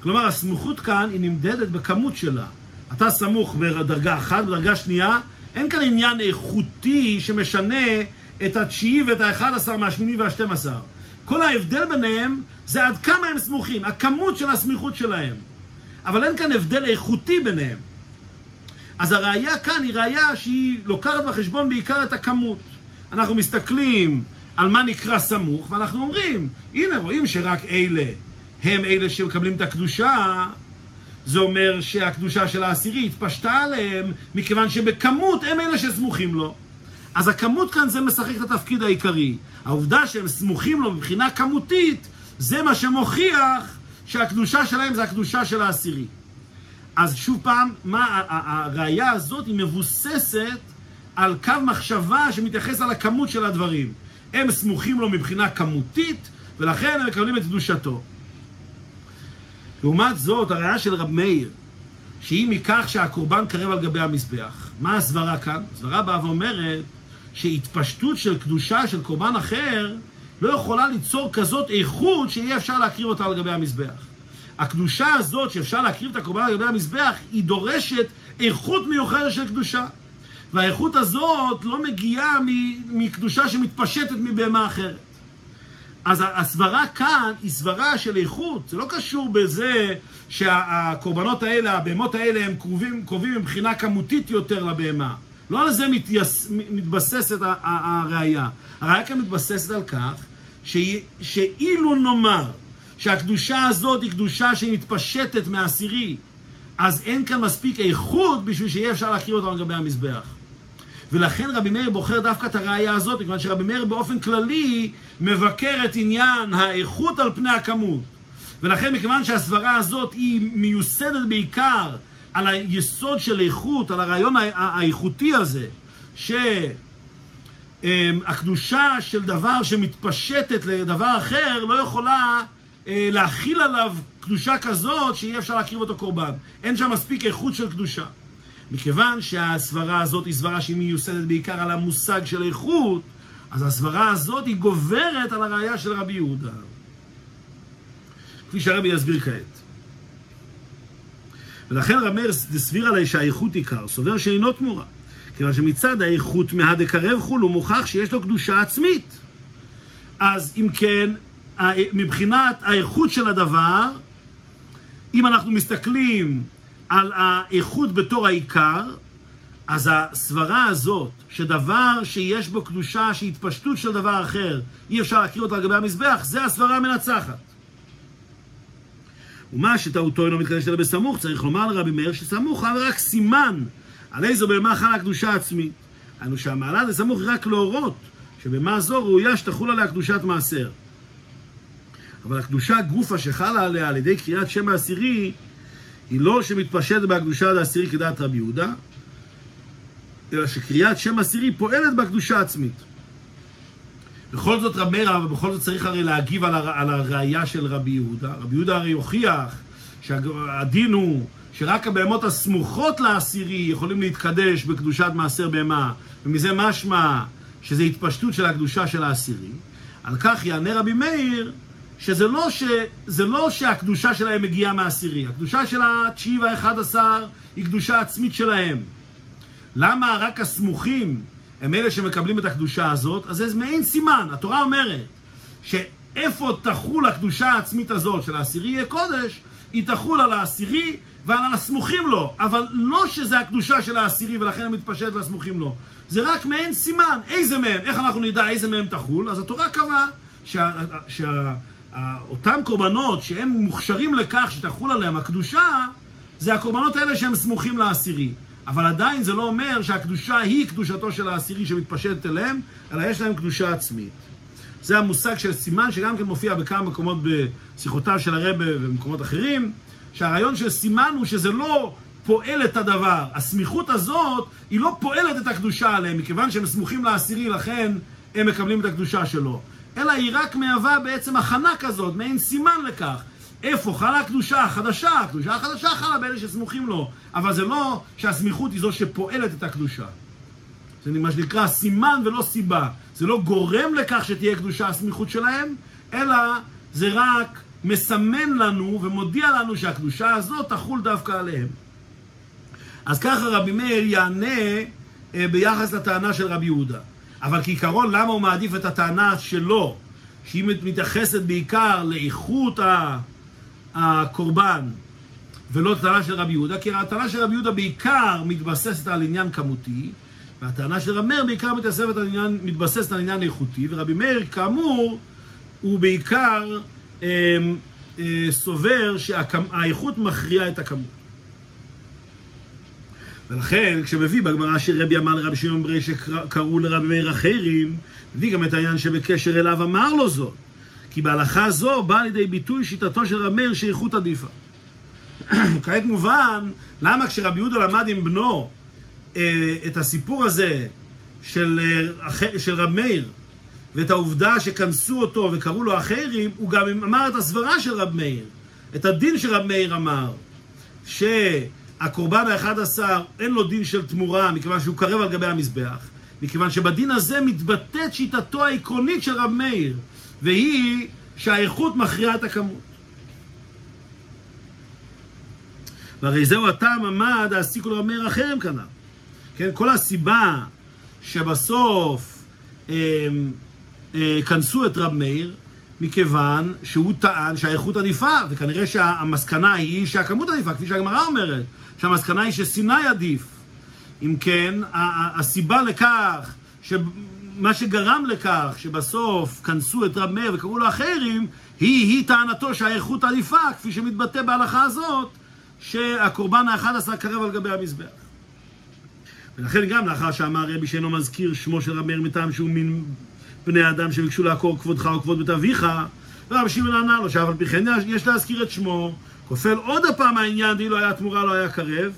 כלומר, הסמוכות כאן היא נמדדת בכמות שלה. אתה סמוך בדרגה אחת, בדרגה שנייה, אין כאן עניין איכותי שמשנה את התשיעי ואת האחד עשר מהשמיני והשתים עשר. כל ההבדל ביניהם זה עד כמה הם סמוכים, הכמות של הסמיכות שלהם. אבל אין כאן הבדל איכותי ביניהם. אז הראייה כאן היא ראייה שהיא לוקחת בחשבון בעיקר את הכמות. אנחנו מסתכלים על מה נקרא סמוך, ואנחנו אומרים, הנה רואים שרק אלה הם אלה שמקבלים את הקדושה, זה אומר שהקדושה של העשירי התפשטה עליהם, מכיוון שבכמות הם אלה שסמוכים לו. אז הכמות כאן זה משחק את התפקיד העיקרי. העובדה שהם סמוכים לו מבחינה כמותית, זה מה שמוכיח שהקדושה שלהם זה הקדושה של העשירי. אז שוב פעם, מה, הראייה הזאת היא מבוססת על קו מחשבה שמתייחס על הכמות של הדברים. הם סמוכים לו מבחינה כמותית, ולכן הם מקבלים את קדושתו. לעומת זאת, הראייה של רב מאיר, שהיא מכך שהקורבן קרב על גבי המזבח. מה הסברה כאן? הסברה באה ואומרת שהתפשטות של קדושה של קורבן אחר לא יכולה ליצור כזאת איכות שאי אפשר להקריב אותה על גבי המזבח. הקדושה הזאת שאפשר להקריב את הקורבן על גבי המזבח, היא דורשת איכות מיוחדת של קדושה. והאיכות הזאת לא מגיעה מקדושה שמתפשטת מבהמה אחרת. אז הסברה כאן היא סברה של איכות, זה לא קשור בזה שהקורבנות האלה, הבהמות האלה, הם קרובים, קרובים מבחינה כמותית יותר לבהמה. לא על זה מתייס, מתבססת הראייה. הראייה כאן מתבססת על כך ש, שאילו נאמר שהקדושה הזאת היא קדושה שמתפשטת מהעשירי, אז אין כאן מספיק איכות בשביל שיהיה אפשר להכיר אותה על גבי המזבח. ולכן רבי מאיר בוחר דווקא את הראייה הזאת, מכיוון שרבי מאיר באופן כללי מבקר את עניין האיכות על פני הכמות. ולכן מכיוון שהסברה הזאת היא מיוסדת בעיקר על היסוד של איכות, על הרעיון האיכותי הזה, שהקדושה של דבר שמתפשטת לדבר אחר לא יכולה אה, להכיל עליו קדושה כזאת שאי אפשר להקריב אותו קורבן. אין שם מספיק איכות של קדושה. מכיוון שהסברה הזאת היא סברה שהיא מיוסדת בעיקר על המושג של איכות, אז הסברה הזאת היא גוברת על הראייה של רבי יהודה. כפי שהרבי יסביר כעת. ולכן רמר דסביר עלי שהאיכות עיקר, סובר שאינו תמורה. כיוון שמצד האיכות מהדקרב חול הוא מוכח שיש לו קדושה עצמית. אז אם כן, מבחינת האיכות של הדבר, אם אנחנו מסתכלים על האיכות בתור העיקר, אז הסברה הזאת, שדבר שיש בו קדושה, שהתפשטות של דבר אחר, אי אפשר להכיר אותה לגבי המזבח, זה הסברה המנצחת. ומה שטעותו אינו מתקדש אלא בסמוך, צריך לומר לרבי מאיר שסמוך אבל רק סימן על איזו בהמה חלה קדושה עצמית. היינו שהמעלה לסמוך רק להורות שבמה זו ראויה שתחול עליה קדושת מעשר. אבל הקדושה גופה שחלה עליה על ידי קריאת שם העשירי היא לא שמתפשטת בהקדושה העשירי כדעת רבי יהודה, אלא שקריאת שם עשירי פועלת בקדושה עצמית. בכל זאת רב מאיר, אבל בכל זאת צריך הרי להגיב על, הר, על הראייה של רבי יהודה. רבי יהודה הרי הוכיח שהדין הוא שרק הבהמות הסמוכות לעשירי יכולים להתקדש בקדושת מעשר בהמה, ומזה משמע שזה התפשטות של הקדושה של העשירי. על כך יענה רבי מאיר שזה לא, ש... לא שהקדושה שלהם מגיעה מהעשירי, הקדושה של התשיעי והאחד עשר היא קדושה עצמית שלהם. למה רק הסמוכים הם אלה שמקבלים את הקדושה הזאת? אז זה מעין סימן, התורה אומרת שאיפה תחול הקדושה העצמית הזאת של העשירי יהיה קודש, היא תחול על העשירי ועל הסמוכים לו, אבל לא שזה הקדושה של העשירי ולכן הם מתפשט והסמוכים לו. זה רק מעין סימן, איזה מהם, איך אנחנו נדע איזה מהם תחול? אז התורה קבעה שה... שה... אותם קורבנות שהם מוכשרים לכך שתחול עליהם הקדושה, זה הקורבנות האלה שהם סמוכים לעשירי. אבל עדיין זה לא אומר שהקדושה היא קדושתו של העשירי שמתפשטת אליהם, אלא יש להם קדושה עצמית. זה המושג של סימן שגם כן מופיע בכמה מקומות בשיחותיו של הרבה ובמקומות אחרים, שהרעיון של סימן הוא שזה לא פועל את הדבר. הסמיכות הזאת היא לא פועלת את הקדושה עליהם, מכיוון שהם סמוכים לעשירי, לכן הם מקבלים את הקדושה שלו. אלא היא רק מהווה בעצם הכנה כזאת, מעין סימן לכך. איפה חלה הקדושה החדשה? הקדושה החדשה חלה באלה שסמוכים לו, אבל זה לא שהסמיכות היא זו שפועלת את הקדושה. זה מה שנקרא סימן ולא סיבה. זה לא גורם לכך שתהיה קדושה הסמיכות שלהם, אלא זה רק מסמן לנו ומודיע לנו שהקדושה הזאת תחול דווקא עליהם. אז ככה רבי מאיר יענה אה, ביחס לטענה של רבי יהודה. אבל כעיקרון, למה הוא מעדיף את הטענה שלו, שהיא מתייחסת בעיקר לאיכות הקורבן, ולא הטענה של רבי יהודה? כי הטענה של רבי יהודה בעיקר מתבססת על עניין כמותי, והטענה של רבי מאיר בעיקר מתבססת על עניין, מתבססת על עניין איכותי, ורבי מאיר, כאמור, הוא בעיקר סובר שהאיכות מכריעה את הכמות. ולכן, כשמביא בגמרא שרבי אמר לרבי שמעון ברי שקראו לרבי מאיר אחרים, מביא גם את העניין שבקשר אליו אמר לו זאת. כי בהלכה זו באה לידי ביטוי שיטתו של רבי מאיר שאיכות עדיפה. *coughs* כעת מובן, למה כשרבי יהודה למד עם בנו אה, את הסיפור הזה של, אה, של רב מאיר, ואת העובדה שכנסו אותו וקראו לו אחרים, הוא גם אמר את הסברה של רב מאיר, את הדין שרב מאיר אמר, שהקורבן האחד עשר אין לו דין של תמורה מכיוון שהוא קרב על גבי המזבח, מכיוון שבדין הזה מתבטאת שיטתו העקרונית של רב מאיר, והיא שהאיכות מכריעה את הכמות. והרי זהו הטעם עמד העסיקו לרב מאיר אחרים כנ"ל. כן, כל הסיבה שבסוף אה, אה, כנסו את רב מאיר, מכיוון שהוא טען שהאיכות עדיפה, וכנראה שהמסקנה היא שהכמות עדיפה, כפי שהגמרא אומרת, שהמסקנה היא שסיני עדיף. אם כן, הסיבה לכך, מה שגרם לכך שבסוף כנסו את רב מאיר וקראו לו אחרים, היא, היא טענתו שהאיכות עדיפה, כפי שמתבטא בהלכה הזאת, שהקורבן האחד עשה קרב על גבי המזבח. ולכן גם לאחר שאמר רבי שאינו מזכיר שמו של רב מאיר מטעם שהוא מן בני אדם שביקשו לעקור כבודך או כבוד בית אביך, ורב שמעון ענה לו שאף על פי כן יש להזכיר את שמו, כופל עוד הפעם העניין דאילו היה תמורה לא היה קרב,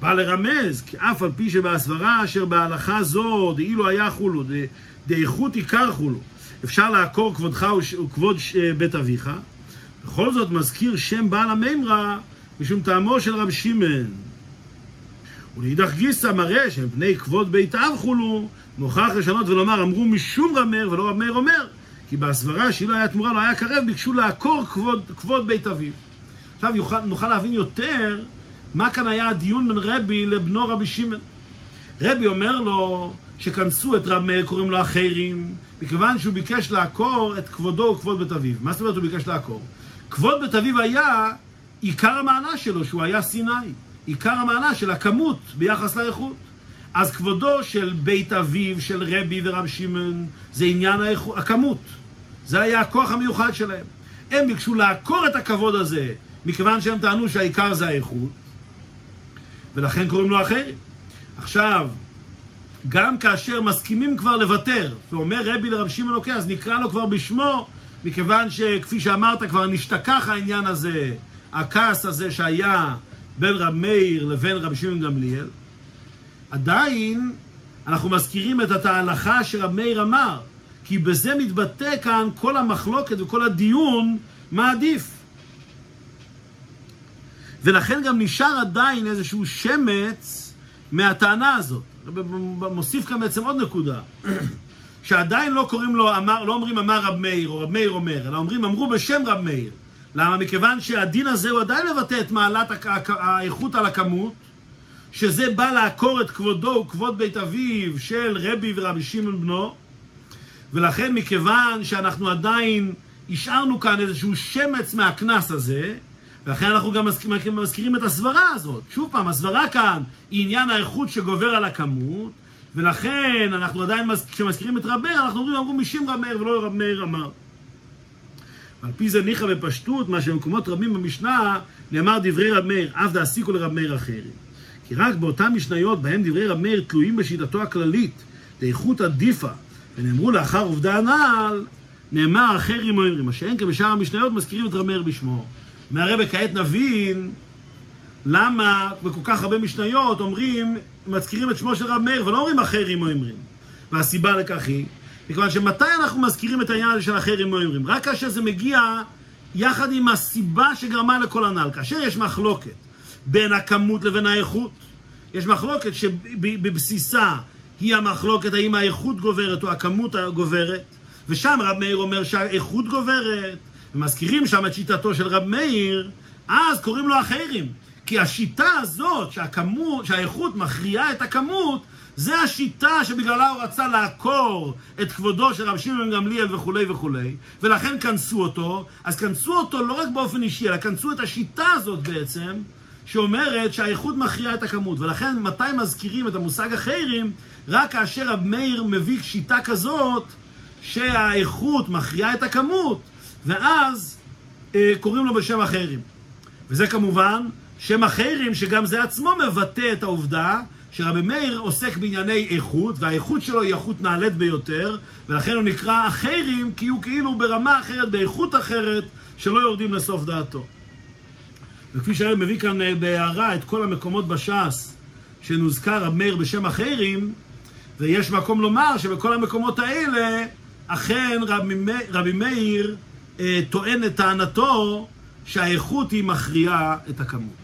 בא לרמז, כי אף על פי שבהסברה אשר בהלכה זו דאילו היה חולו, דאיכות עיקר חולו, אפשר לעקור כבודך וכבוד בית אביך, בכל זאת מזכיר שם בעל המימרה משום טעמו של רב שמעון. ולאידך גיסא מראה שהם בני כבוד בית אב חולו, מוכרח לשנות ולומר, אמרו משום רב מאיר ולא רב אומר, כי בהסברה שהיא לא היה תמורה, לא היה קרב, ביקשו לעקור כבוד, כבוד בית אביו. עכשיו יוכל, נוכל להבין יותר מה כאן היה הדיון בין רבי לבנו רבי שמעון. רבי אומר לו שכנסו את רב מאיר, קוראים לו אחרים, מכיוון שהוא ביקש לעקור את כבודו וכבוד בית אביו. מה זאת אומרת הוא ביקש לעקור? כבוד בית אביו היה עיקר המעלה שלו, שהוא היה סיני. עיקר המעלה של הכמות ביחס לאיכות. אז כבודו של בית אביו, של רבי ורב שמעון, זה עניין האיכות, הכמות. זה היה הכוח המיוחד שלהם. הם ביקשו לעקור את הכבוד הזה, מכיוון שהם טענו שהעיקר זה האיכות, ולכן קוראים לו אחרים. עכשיו, גם כאשר מסכימים כבר לוותר, ואומר רבי לרב שמעון אוקיי, אז נקרא לו כבר בשמו, מכיוון שכפי שאמרת, כבר נשתכח העניין הזה, הכעס הזה שהיה בין רב מאיר לבין רב שמעון גמליאל, עדיין אנחנו מזכירים את ההלכה שרב מאיר אמר, כי בזה מתבטא כאן כל המחלוקת וכל הדיון מה עדיף. ולכן גם נשאר עדיין איזשהו שמץ מהטענה הזאת. מוסיף כאן בעצם עוד נקודה, *clears throat* שעדיין לא קוראים לו, אמר, לא אומרים אמר רב מאיר או רב מאיר אומר, אלא אומרים אמרו בשם רב מאיר. למה? מכיוון שהדין הזה הוא עדיין מבטא את מעלת האיכות על הכמות, שזה בא לעקור את כבודו וכבוד בית אביו של רבי ורבי שמעון בנו, ולכן מכיוון שאנחנו עדיין השארנו כאן איזשהו שמץ מהקנס הזה, ולכן אנחנו גם מזכירים את הסברה הזאת. שוב פעם, הסברה כאן היא עניין האיכות שגובר על הכמות, ולכן אנחנו עדיין, כשמזכירים את רב מאיר, אנחנו אומרים, אמרו משם רב מאיר ולא רב מאיר אמר. על פי זה ניחא בפשטות, מה שבמקומות רבים במשנה נאמר דברי רב מאיר, אף דעסיקו לרב מאיר אחרים. כי רק באותן משניות בהם דברי רב מאיר תלויים בשיטתו הכללית, לאיכות עדיפה, ונאמרו לאחר עובדה הנעל, נאמר אחרים או אמרים, מה שאין כבשאר המשניות מזכירים את רב מאיר בשמו. מהרבה כעת נבין למה בכל כך הרבה משניות אומרים, מזכירים את שמו של רב מאיר ולא אומרים אחרים או אמרים. והסיבה לכך היא מכיוון שמתי אנחנו מזכירים את העניין הזה של אחרים אומרים? רק כאשר זה מגיע יחד עם הסיבה שגרמה לכל הנ"ל. כאשר יש מחלוקת בין הכמות לבין האיכות, יש מחלוקת שבבסיסה היא המחלוקת האם האיכות גוברת או הכמות הגוברת, ושם רב מאיר אומר שהאיכות גוברת, ומזכירים שם את שיטתו של רב מאיר, אז קוראים לו אחרים. כי השיטה הזאת, שהכמות, שהאיכות מכריעה את הכמות, זה השיטה שבגללה הוא רצה לעקור את כבודו של רב שמעון גמליאל וכולי וכולי, ולכן כנסו אותו. אז כנסו אותו לא רק באופן אישי, אלא כנסו את השיטה הזאת בעצם, שאומרת שהאיכות מכריעה את הכמות. ולכן מתי מזכירים את המושג החיירים? רק כאשר רב מאיר מביא שיטה כזאת, שהאיכות מכריעה את הכמות, ואז אה, קוראים לו בשם החיירים. וזה כמובן שם החיירים, שגם זה עצמו מבטא את העובדה שרבי מאיר עוסק בענייני איכות, והאיכות שלו היא איכות נעלית ביותר, ולכן הוא נקרא החיירים, כי הוא כאילו ברמה אחרת, באיכות אחרת, שלא יורדים לסוף דעתו. וכפי שהיום מביא כאן אה, בהערה את כל המקומות בש"ס שנוזכר רב מאיר בשם החיירים, ויש מקום לומר שבכל המקומות האלה, אכן רבי, רבי מאיר אה, טוען את טענתו שהאיכות היא מכריעה את הכמות.